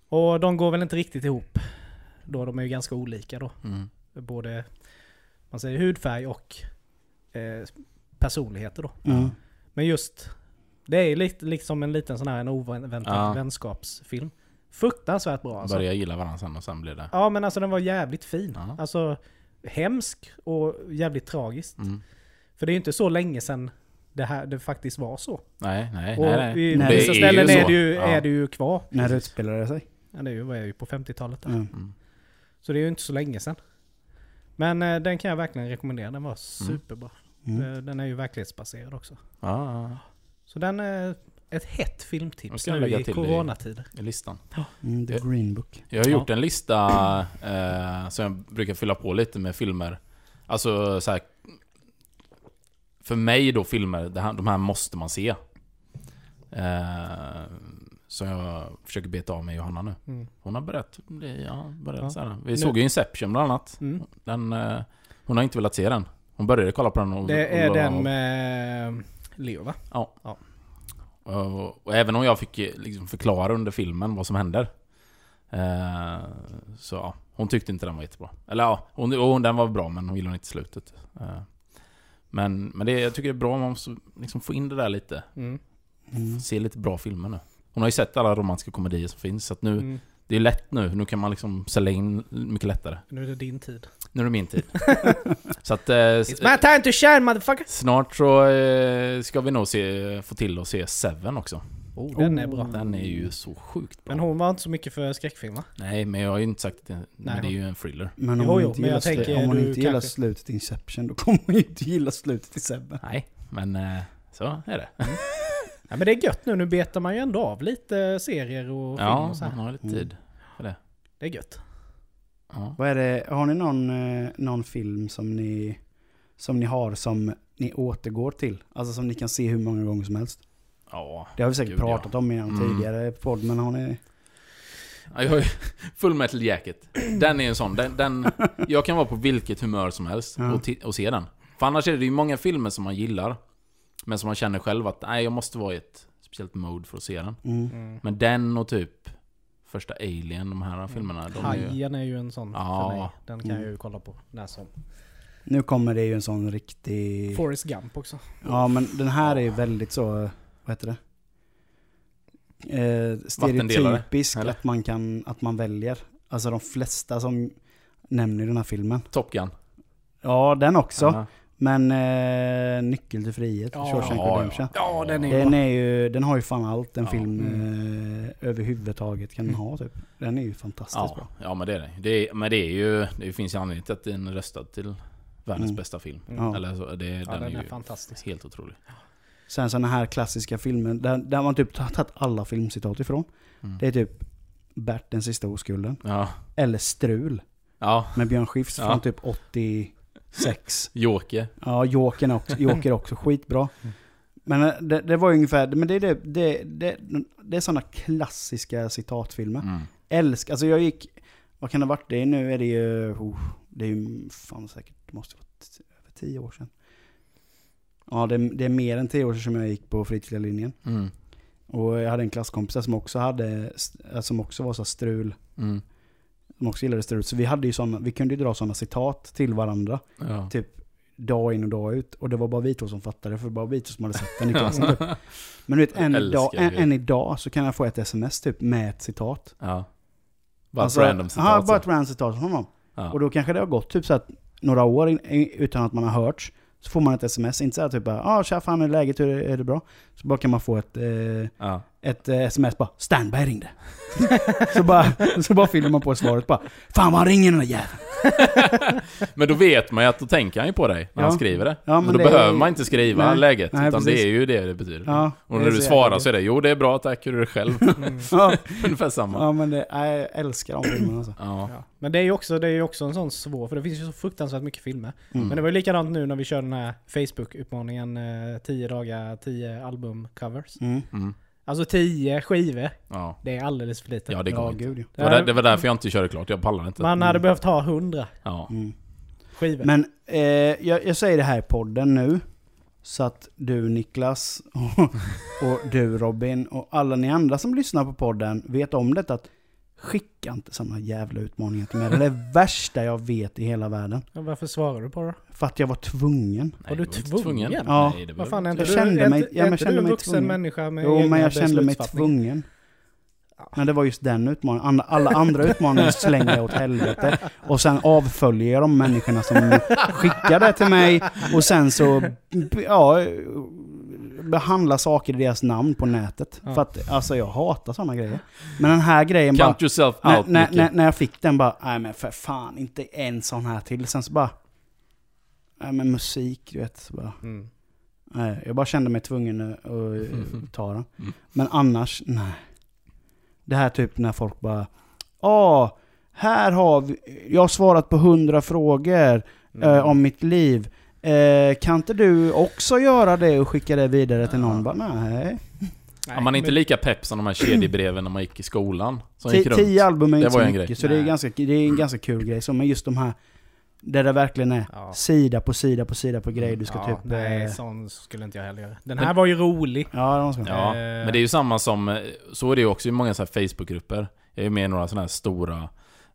Och de går väl inte riktigt ihop. Då de är ju ganska olika då. Mm. Både man säger hudfärg och eh, personligheter då. Mm. Men just, det är lite liksom en liten sån här en oväntad Ja. vänskapsfilm. Fruktansvärt bra alltså. Började gilla varandra sen och sen blev det... Ja men alltså den var jävligt fin. Ja. Alltså hemsk och jävligt tragiskt. Mm. För det är ju inte så länge sedan det här det faktiskt var så. Nej, nej, Och nej, nej. i Nej, vissa det är ställen ju är, så. det ju, Ja. är det ju kvar. När utspelar det sig? Ja, det är ju, är på 50-talet där. Mm. Mm. Så det är ju inte så länge sedan. Men eh, den kan jag verkligen rekommendera. Den var superbra. Mm. Eh, Den är ju verklighetsbaserad också. Ja, ja, Så den är ett hett filmtips nu i coronatider. i listan. Mm, the Green Book. Jag har Ja. gjort en lista eh, som jag brukar fylla på lite med filmer. Alltså så här. För mig då filmer, det här, de här måste man se. Eh, så jag försöker beta av med Johanna nu. Mm. Hon har börjat bli, ja, börjat Ja. så här. Vi Nu- såg ju Inception bland annat. Mm. Den, eh, hon har inte velat se den. Hon började kolla på den och... Det är och, den med Leo va? Ja. Ja. Och, och även om jag fick eh, liksom förklara under filmen vad som händer. Eh, så ja, hon tyckte inte den var jättebra. Eller ja, hon, hon, den var bra men hon gillade inte slutet. Eh, men men det, jag tycker det är bra om man måste liksom få in det där lite. Mm. Mm. Se lite bra filmer nu. Hon har ju sett alla romantiska komedier som finns, så att nu, Mm. det är lätt nu. Nu kan man liksom sälja in mycket lättare. Nu är det din tid. Nu är det min tid. <laughs> så att... Eh, It's my time to shine motherfucker! snart så eh, ska vi nog se, få till att se Seven också. Oh, den är bra. Den är ju så sjukt bra. Men hon var inte så mycket för skräckfilmer. Nej, men jag har ju inte sagt det. Men Nej. det är ju en thriller. Men om Jo, hon inte gillar, slu- om hon inte gillar kanske- slutet i Inception då kommer hon ju inte gilla slutet i Sebbe. Nej, men eh, så är det. Ja, men det är gött nu. Nu betar man ju ändå av lite serier och film Ja, och så man här. har lite Mm. tid. Det är gött. Ja. Vad är det, har ni någon, eh, någon film som ni, som ni har som ni återgår till? Alltså som ni kan se hur många gånger som helst? Ja. Det har vi säkert Gud, pratat om i en Mm. tidigare podd, men har ni... Ja, Jag har ju Full Metal Jacket. Den är en sån. Den, den, jag kan vara på vilket humör som helst Ja. och, och se den. För annars är det ju många filmer som man gillar. Men som man känner själv att nej, jag måste vara i ett speciellt mode för att se den. Mm. Mm. Men den och typ första Alien, de här filmerna. De är ju, Hajen är ju en sån Ja. för mig. Den kan Mm. jag ju kolla på när som. Nu kommer det ju en sån riktig... Forrest Gump också. Ja men den här är ju väldigt så, vad heter det? Eh, stereotypisk eller? att man kan, att man väljer. Alltså de flesta som nämner den här filmen. Top Gun. Ja den också. Ja. Men eh, Nyckel till frihet, Ja. Shawshank Ja, Redemption. Ja, den är Den, är ju, den har ju fan allt en Ja. film eh, överhuvudtaget kan den ha typ. Den är ju fantastiskt Ja, bra. ja men det är det. det är, men det är ju... Det finns ju anledning till att den är röstad till världens Mm. bästa film. Ja. Eller så, det, Ja, den, den är är ju fantastisk. helt otrolig. Sen sådana här klassiska filmer, där, där man typ tagit alla filmcitat ifrån. Mm. Det är typ Bert den sista oskulden. Ja. Eller Strul Ja. med Björn Skifs Ja. från typ 86. Joker. Ja, Jokern också, <laughs> Joker också skitbra. Men eh, det, det var ungefär, men det är, det, det, det, det är sådana klassiska citatfilmer. Mm. Älsk, alltså jag gick, vad kan det ha varit? Det nu är det ju, oh, det är ju fan säkert, det måste vara över tio år sedan. Ja, det, det är mer än tio år sedan som jag gick på fritidslinjen. Mm. Och jag hade en klasskompis som också hade, som också var så strul, Mm. som också gillade strul. Så vi hade ju såna, vi kunde ju dra sådana citat till varandra, Ja. typ dag in och dag ut. Och det var bara vi två som fattade, för det var bara vi två som hade sett den i klassen typ. Men du vet, än idag, än, än idag så kan jag få ett sms typ med ett citat. ja. Bara Alltså, ett random citat. Ja, bara ett random citat från honom. ja. Och då kanske det har gått typ så att några år in, utan att man har hört så får man ett sms, inte såhär typ bara ah, tja fan hur är läget, hur är, är det bra? Så bara kan man få ett, eh, ja ett eh, sms bara standby ringde. <laughs> så, bara, så bara fyller man på svaret bara Fan vad han ringer den där jäveln. <laughs> Men då vet man ju att då tänker han ju på dig när Ja. han skriver det. Ja, men men då det- behöver man inte skriva Nej. läget, Nej, utan precis. det är ju det det betyder. Ja, Och när är du så svarar så är det jo det är bra, tack, hur är det själv? Mm. <laughs> Ja, Ungefär samma. ja men det, jag älskar de filmerna alltså. Ja. Ja. Men det är ju också, det är också en sån svår, för det finns ju så fruktansvärt mycket filmer. Mm. Men det var ju likadant nu när vi körde den här Facebook-utmaningen, eh, 10 dagar, 10 albumcovers. Mm. Alltså 10 skivor, Ja. det är alldeles för lite. ja, det går inte. gud ja. Det var, där, det var därför jag inte körde klart, jag pallar inte. Man hade Mm. behövt ha 100 Ja. Mm. skivor. Men eh, jag, jag säger det här i podden nu. Så att du Niklas <laughs> och, och du Robin och alla ni andra som lyssnar på podden vet om detta. Att skicka inte sådana jävla utmaningar till mig. Det är det <laughs> värsta jag vet i hela världen. Ja, varför svarar du på det? För att jag var tvungen. Var du tvungen? Ja. Nej, det Vad fan är inte. Jag kände är mig- ja, jag kände du mig vuxen tvungen. människa med Jo, men jag kände mig tvungen. Men det var just den utmaningen. Alla andra utmaningar slänger jag åt helvete. Och sen avföljer jag de människorna som skickar det till mig. Och sen så, ja, behandla saker i deras namn på nätet. Ja. För att, alltså jag hatar sådana grejer. Men den här grejen bara... Count yourself När, out, när, när, när jag fick den bara, nej men för fan, inte en sån här till. Sen så bara, nej men musik, du vet. Så bara, Mm. Nej, jag bara kände mig tvungen att att ta den. Mm. Men annars, nej. Det här typ när folk bara, ja, här har vi, jag har svarat på hundra frågor Mm. eh, om mitt liv. Eh, kan inte du också göra det och skicka det vidare till någon? Bara, nej. Ja, man är inte men- lika pepp som de här kedjebreven när man gick i skolan. Som gick runt. Tio album är inte så mycket, grej. så det är, ganska, det är en ganska kul grej. Så, men just de här, där det verkligen är Ja. sida på sida på sida på grejer du ska ja, typ... Nej, eh, sån skulle inte jag heller göra. Den här var ju rolig. ja, de ska. Ja, Eh. men det är ju samma som... eh, Så är det ju också i många så här Facebookgrupper. Jag är med i några sådana här stora...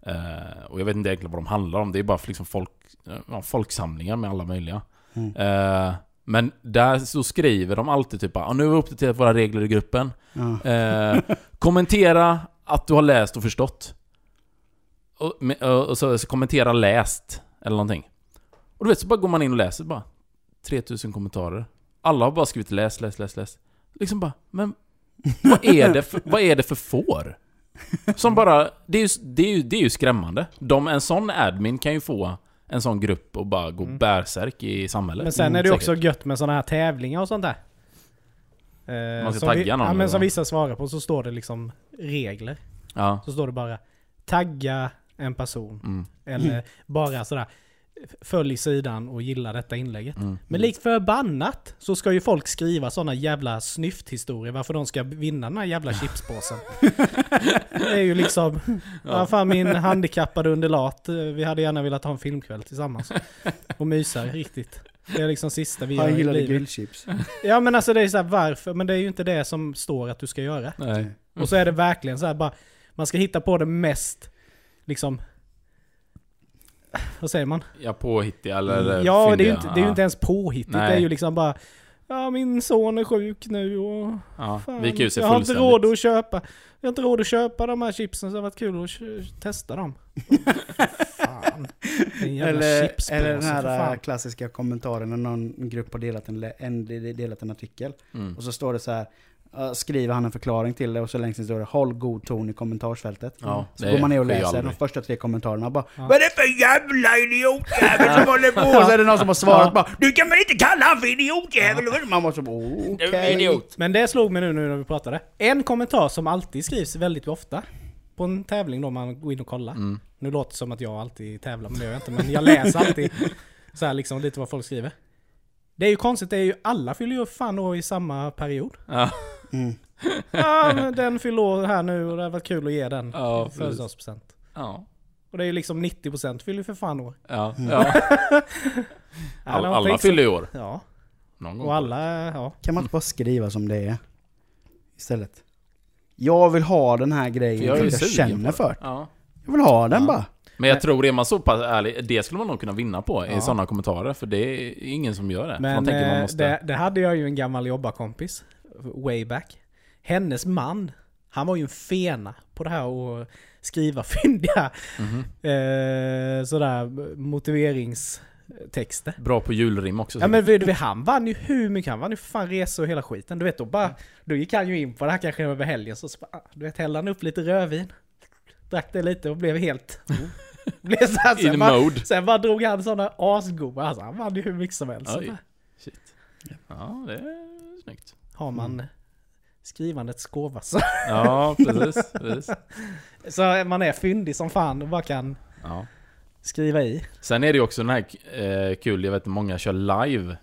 Eh, och jag vet inte egentligen vad de handlar om. Det är bara liksom folk, eh, ja, folksamlingar med alla möjliga. Mm. Eh, men där så skriver de alltid typ ah, nu har vi uppdaterat våra regler i gruppen. Ja. Eh, kommentera att du har läst och förstått. Och och så, så kommentera läst, eller någonting. Och du vet, så bara går man in och läser bara 3000 kommentarer. Alla har bara skrivit läs, läs, läs, läs. Liksom bara, men vad är det för, vad är det för får? Som bara, det är ju, det är ju, det är ju skrämmande. De, en sån admin kan ju få en sån grupp och bara gå Mm. bärsärk i samhället. Men sen Mm, är det säkert. också gött med sådana här tävlingar och sånt där. Eh, Man ska tagga vi, någon Ja men som vissa svarar på så står det liksom regler. Ja. Så står det bara tagga en person. Mm, Eller bara sådär följ sidan och gilla detta inlägget. mm. Men likt förbannat så ska ju folk skriva sådana jävla snyfthistorier varför de ska vinna den här jävla <laughs> chipspåsen. det är ju liksom, ja. fan min handikappade undulat, eh, vi hade gärna velat ha en filmkväll tillsammans. Och mysa riktigt. Det är liksom sista vi gör Han i gillade livet. grillchips. Ja men alltså det är så här, varför? Men det är ju inte det som står att du ska göra. Nej. Och så är det verkligen så här bara, man ska hitta på det mest, liksom, vad säger man? Ja, påhittiga eller Ja, det är, ju fyndiga. inte, det är ju inte ens påhittigt. Nej. Det är ju liksom bara Ja, min son är sjuk nu och... Ja, Fan, vika ut sig jag har inte råd att köpa... Jag har inte råd att köpa de här chipsen så det har varit kul att testa dem. fan. Eller, eller den här äh, klassiska kommentaren när någon grupp har delat en, en, delat en artikel. Mm. Och så står det så här. Äh, Skriver han en förklaring till det och så längst ner står det Håll god ton i kommentarsfältet. Ja, Så går man ner och läser de första tre kommentarerna bara Ja. Vad är det för jävla idiotjävel som håller på? Och så är det någon som har svarat Ja. bara Du kan väl inte kalla han för idiotjävel? Man måste bara okej. Men det slog mig nu, nu när vi pratade. En kommentar som alltid skrivs väldigt ofta. På en tävling då man går in och kollar. Mm. Nu låter det som att jag alltid tävlar, men det gör jag inte. Men jag läser alltid så här liksom lite vad folk skriver. Det är ju konstigt, det är ju alla fyller ju fan år i samma period. Ja, Mm. <laughs> Ja, men den fyller år här nu och det har varit kul att ge den ja, födelsedagspresent. ja, Och det är ju liksom 90% fyller ju för fan år. ja, Mm. ja. <laughs> Ja, <laughs> Alla, fyller i år. Ja, Någon gång. och alla, ja. Kan man inte bara skriva som det är? Istället. Jag vill ha den här grejen jag för ju jag sugen känner för. Ja. Jag vill ha den Ja. bara. Men jag tror, är man så pass ärlig, det skulle man nog kunna vinna på Ja. i sådana kommentarer. För det är ingen som gör det. Men man tänker man eh, måste... det, det hade jag ju en gammal jobbarkompis, way back. Hennes man, han var ju en fena på det här att skriva <laughs> fyndiga Mhm. eh, sådär motiveringstexter. Bra på julrim också. Ja men vet han vann ju hur mycket, han vann ju fan resor och hela skiten. Du vet då bara, då gick han ju in på det här kanske över helgen så, så bara, ah, du vet hällde han upp lite rödvin. Drack det lite och blev helt... <laughs> blev så här, sen, bara, mode. sen bara drog han sådana asgoda, alltså han vann ju hur mycket som helst. Oj. Shit. Ja, det är snyggt. Har man Mm. skrivandets gåva så, Ja, precis. precis. <laughs> så man är fyndig som fan och bara kan Ja. skriva i. Sen är det ju också den här eh, kul, jag vet att många kör live.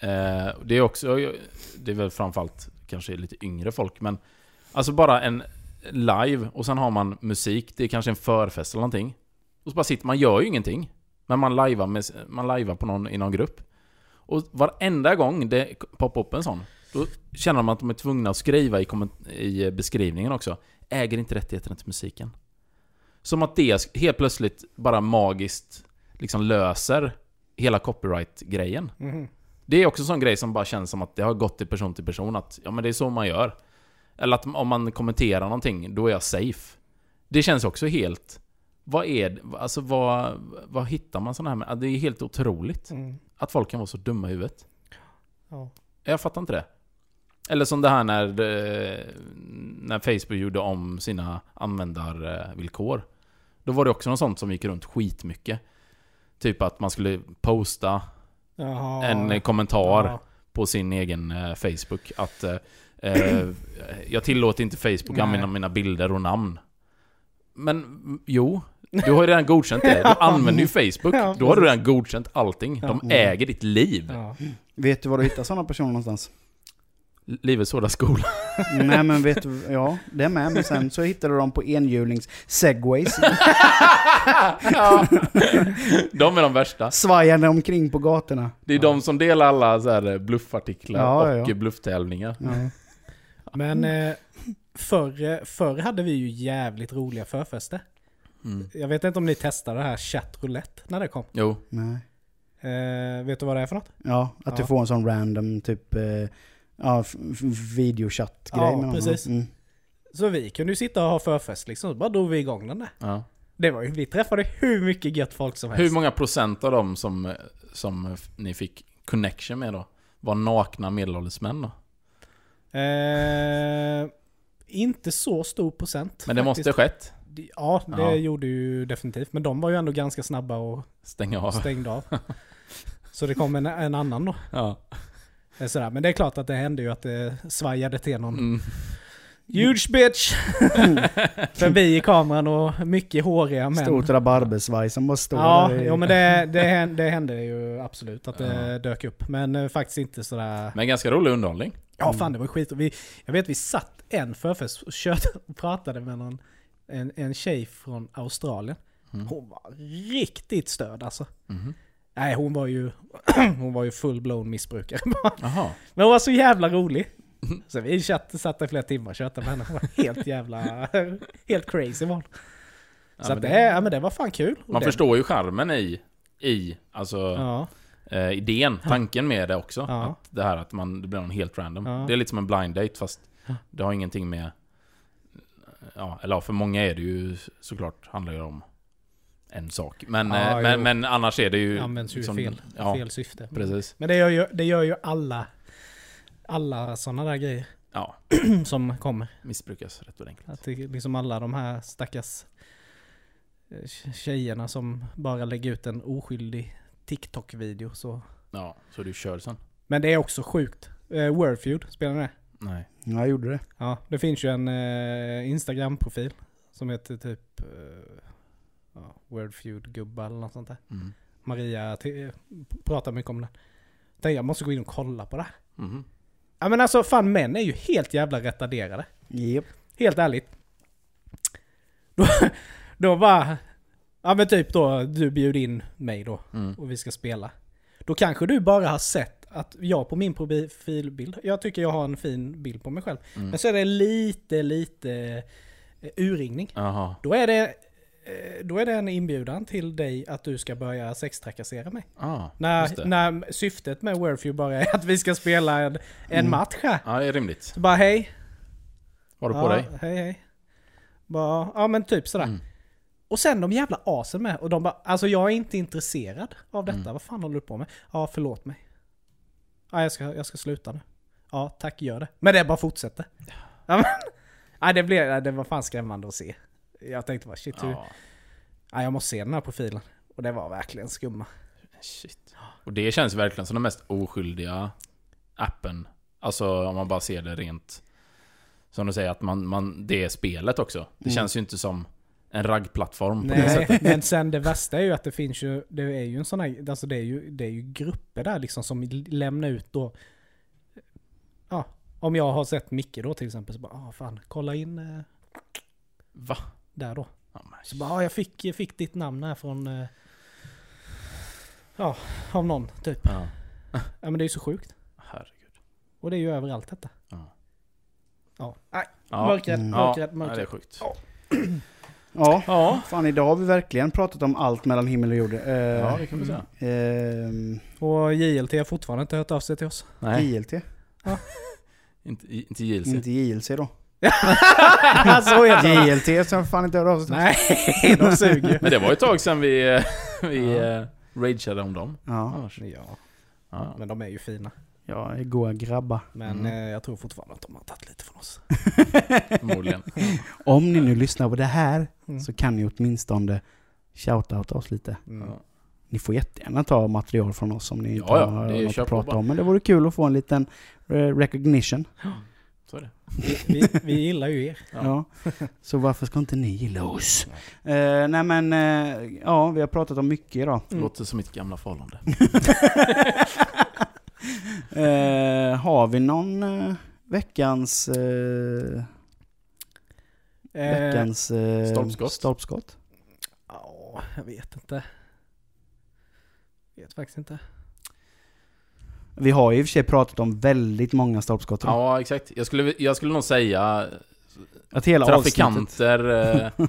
Eh, det är också, det är väl framförallt kanske lite yngre folk, men alltså bara en live och sen har man musik, det är kanske en förfest eller någonting. Och så bara sitter man, gör ju ingenting. Men man lajvar, med, man lajvar på någon, i någon grupp. Och varenda gång det poppar upp en sån, då känner man att de är tvungna att skriva i, i beskrivningen också. Äger inte rättigheterna till musiken. Som att det helt plötsligt bara magiskt liksom löser hela copyright-grejen. Mhm. Det är också en sån grej som bara känns som att det har gått till person till person att ja men det är så man gör. Eller att om man kommenterar någonting, då är jag safe. Det känns också helt... Vad är? Alltså vad, vad hittar man sådana här med? Det är helt otroligt. Mm. Att folk kan vara så dumma i huvudet. Ja. Jag fattar inte det. Eller som det här när, det, när Facebook gjorde om sina användarvillkor. Då var det också något sånt som gick runt skitmycket. Typ att man skulle posta Jaha. en kommentar Ja. på sin egen eh, Facebook. Att eh, eh, jag tillåter inte Facebook Nej. använda mina bilder och namn. Men mm, jo, du har ju redan godkänt det. Du använder ju <laughs> Facebook. Ja, Då har du redan godkänt allting. De Ja. äger ditt liv. Ja. Vet du var du hittar sådana personer någonstans? Livets hårda skola. <laughs> Nej men vet du, ja det är med. Men sen så hittar du dem på enhjulings segways. <laughs> ja. De är de värsta. Svajande omkring på gatorna. Det är de som delar alla så här bluffartiklar Ja, och ja, ja. blufftävlingar. Ja. Men eh, förr, förr hade vi ju jävligt roliga förfester. Mm. Jag vet inte om ni testade det här chatt roulette när det kom. Jo. Nej. Eh, vet du vad det är för något? Ja, att du Ja. får en sån random typ eh, ja, videochatt-grej Ja, med precis. Mm. Så vi kunde ju sitta och ha förfest liksom, så bara drog vi igång den där. Ja. Det var ju, vi träffade hur mycket gött folk som helst. Hur många procent av dem som, som ni fick connection med då? Var nakna medelålders män då? Eh, inte så stor procent. Men det faktiskt. måste ha skett. Ja, det Ja. gjorde ju definitivt. Men de var ju ändå ganska snabba och Stänga av. stängde av. <laughs> Så det kom en, en annan då. Ja. Eh, Sådär. Men det är klart att det hände ju att det svajade till någon Mm. huge bitch <laughs> förbi i kameran och mycket håriga män. Stort rabarbersvaj som bara står Ja, där i... jo, men det, det, hände, det hände ju absolut att det Ja. dök upp. Men eh, faktiskt inte sådär... Men ganska rolig underhållning. Ja fan det var skit. Vi, jag vet vi satt en förfest och körde <laughs> och pratade med någon, en, en tjej från Australien. Mm. Hon var riktigt störd alltså. Mhm. Nej hon var ju, <clears throat> hon var ju full-blown missbrukare. <laughs> Jaha. Men hon var så jävla rolig. Så vi chatt, satt i flera timmar och tjötade med henne. Hon var helt jävla, <laughs> helt crazy var. Ja, Så det, det- ja, men det var fan kul. Man det, förstår ju charmen i, i alltså Ja, eh, idén, tanken med det också. Ja. Att det här att man, det blir någon helt random. Det är lite som en blind date fast det har ingenting med... Ja, eller för många är det ju såklart, handlar ju om en sak. Men, Ja, eh, men, men annars är det ju... används ju i fel, Ja, fel syfte. precis. Men det gör ju, det gör ju alla, alla sådana där grejer Ja, <clears throat> som kommer. missbrukas rätt ordentligt. Att det, liksom alla de här stackars eh, tjejerna som bara lägger ut en oskyldig TikTok-video så. Ja, så du kör sen? Men det är också sjukt. Eh, Wordfeud, spelar ni det? Nej. Ja, jag gjorde det. Ja, det finns ju en eh, Instagram-profil som heter typ eh, ja, Wordfeud-gubbar eller något sånt där. Mm. Maria pratar mycket om den. Tänkte jag måste gå in och kolla på det här. Mhm. Ja men alltså fan män är ju helt jävla retarderade. Japp. Helt ärligt. Då, då bara... Ja men typ då, du bjuder in mig då Mm. och vi ska spela. Då kanske du bara har sett att jag på min profilbild, jag tycker jag har en fin bild på mig själv. Mm. Men så är det lite, lite eh, urringning. Jaha. Då är det, då är det en inbjudan till dig att du ska börja sextrakassera mig. Ah, När, när syftet med Wordfeud bara är att vi ska spela en, en Mm. match här. Ja, det är rimligt. Så bara hej. Har du ja, på dig? Hej hej. Bara, ja men typ sådär. Mm. Och sen de jävla asen med. Och de bara, alltså jag är inte intresserad av detta. Mm. Vad fan håller du på med? Ja, förlåt mig. Ja, jag ska, jag ska sluta nu. Ja, tack, gör det. Men det bara fortsätter. Ja, men, <laughs> ja, det, blev, det var fan skrämmande att se. Jag tänkte bara shit, hur, Ja, ja, jag måste se den här profilen. Och det var verkligen skumma. shit. Och det känns verkligen som den mest oskyldiga appen. Alltså om man bara ser det rent... Som du säger, att man, man, det är spelet också. Det Mm. känns ju inte som en raggplattform på det Nej, sättet. men sen det värsta är ju att det finns ju, det är ju en sån här, alltså det är ju, det är ju grupper där liksom som lämnar ut då, ja, om jag har sett Micke då till exempel så bara, ah fan, kolla in eh, Va? Där då. Ja, men, Så bara, jag fick, jag fick ditt namn här från, eh, ja, av någon typ. ja. Ja men det är ju så sjukt. Herregud. Och det är ju överallt detta. Ja. Ja, nej, Ja. mörkrädd, Mm. mörkrädd, Ja, det är sjukt. Ja, Ja. fan idag har vi verkligen pratat om allt mellan himmel och jord. Eh, Ja, det kan vi säga. ehm, Och JLT har fortfarande inte hört av sig till oss. Nej, JLT, <laughs> inte, inte JLC. inte JLC då. Så är det. JLT som fan inte hörde av sig. Nej, <laughs> de suger Men det var ju ett tag sedan vi, eh, vi Ja. ja. rageade om dem. Ja. Ja, Ja. men de är ju fina. ja, goa grabbar. Men Mm. eh, jag tror fortfarande att de har tagit lite från oss. <laughs> <laughs> Förmodligen. Om ni nu lyssnar på det här Mm. så kan ni åtminstone shoutouta oss lite. Mm. Ni får jättegärna ta material från oss om ni inte Ja, har något att prata bara. om. Men det vore kul att få en liten eh, recognition. Så är det. Vi, vi, vi gillar ju er. <laughs> Ja. Ja. Så varför ska inte ni gilla oss? Eh, nej men, eh, ja vi har pratat om mycket idag. Mm. Låter som mitt gamla förhållande. <laughs> <laughs> Eh, har vi någon eh, veckans, eh, Eh, veckans eh, Stolpskott. stolpskott? Ja, jag vet inte. Vet faktiskt inte. Vi har ju i och för sig pratat om väldigt många stolpskott. Ja, exakt. Jag skulle, jag skulle nog säga Att hela trafikanter, <laughs> eh,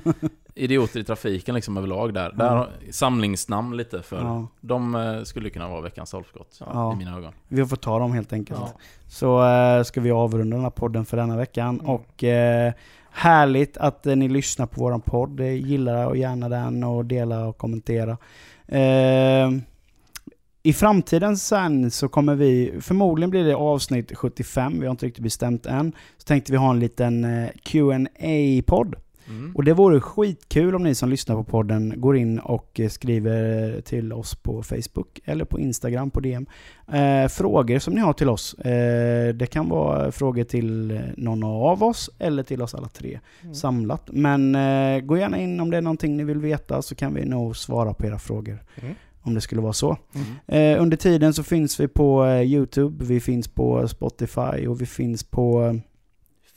idioter i trafiken liksom överlag där. där Ja. har- Samlingsnamn lite för Ja, de eh, skulle kunna vara veckans stolpskott Ja. i mina ögon. vi får ta dem helt enkelt. Ja. Så eh, ska vi avrunda den här podden för denna veckan. Mm. Och härligt att ni lyssnar på våran podd. Gilla och gärna den och dela och kommentera. I framtiden sen så kommer vi, förmodligen blir det avsnitt 75, vi har inte riktigt bestämt än. Så tänkte vi ha en liten eh, qa podd Mm. Och det vore skitkul om ni som lyssnar på podden går in och eh, skriver till oss på Facebook eller på Instagram på DM. Eh, frågor som ni har till oss. Eh, det kan vara frågor till eh, någon av oss eller till oss alla tre Mm. samlat. Men eh, gå gärna in om det är någonting ni vill veta så kan vi nog svara på era frågor. Mm. Om det skulle vara så. Mm. Eh, under tiden så finns vi på eh, Youtube, vi finns på Spotify och vi finns på eh,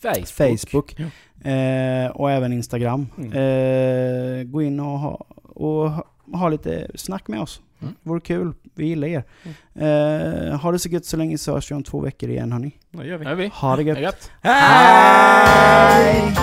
Facebook. Facebook. Eh, och även Instagram. Mm. Eh, gå in och ha, och ha, ha lite snack med oss. Mm. Vore kul. Vi gillar er. Eh, ha det så gött så länge så hörs vi om två veckor igen hörni. Det gör vi. Ja. Ha det gött. Gött. Hej!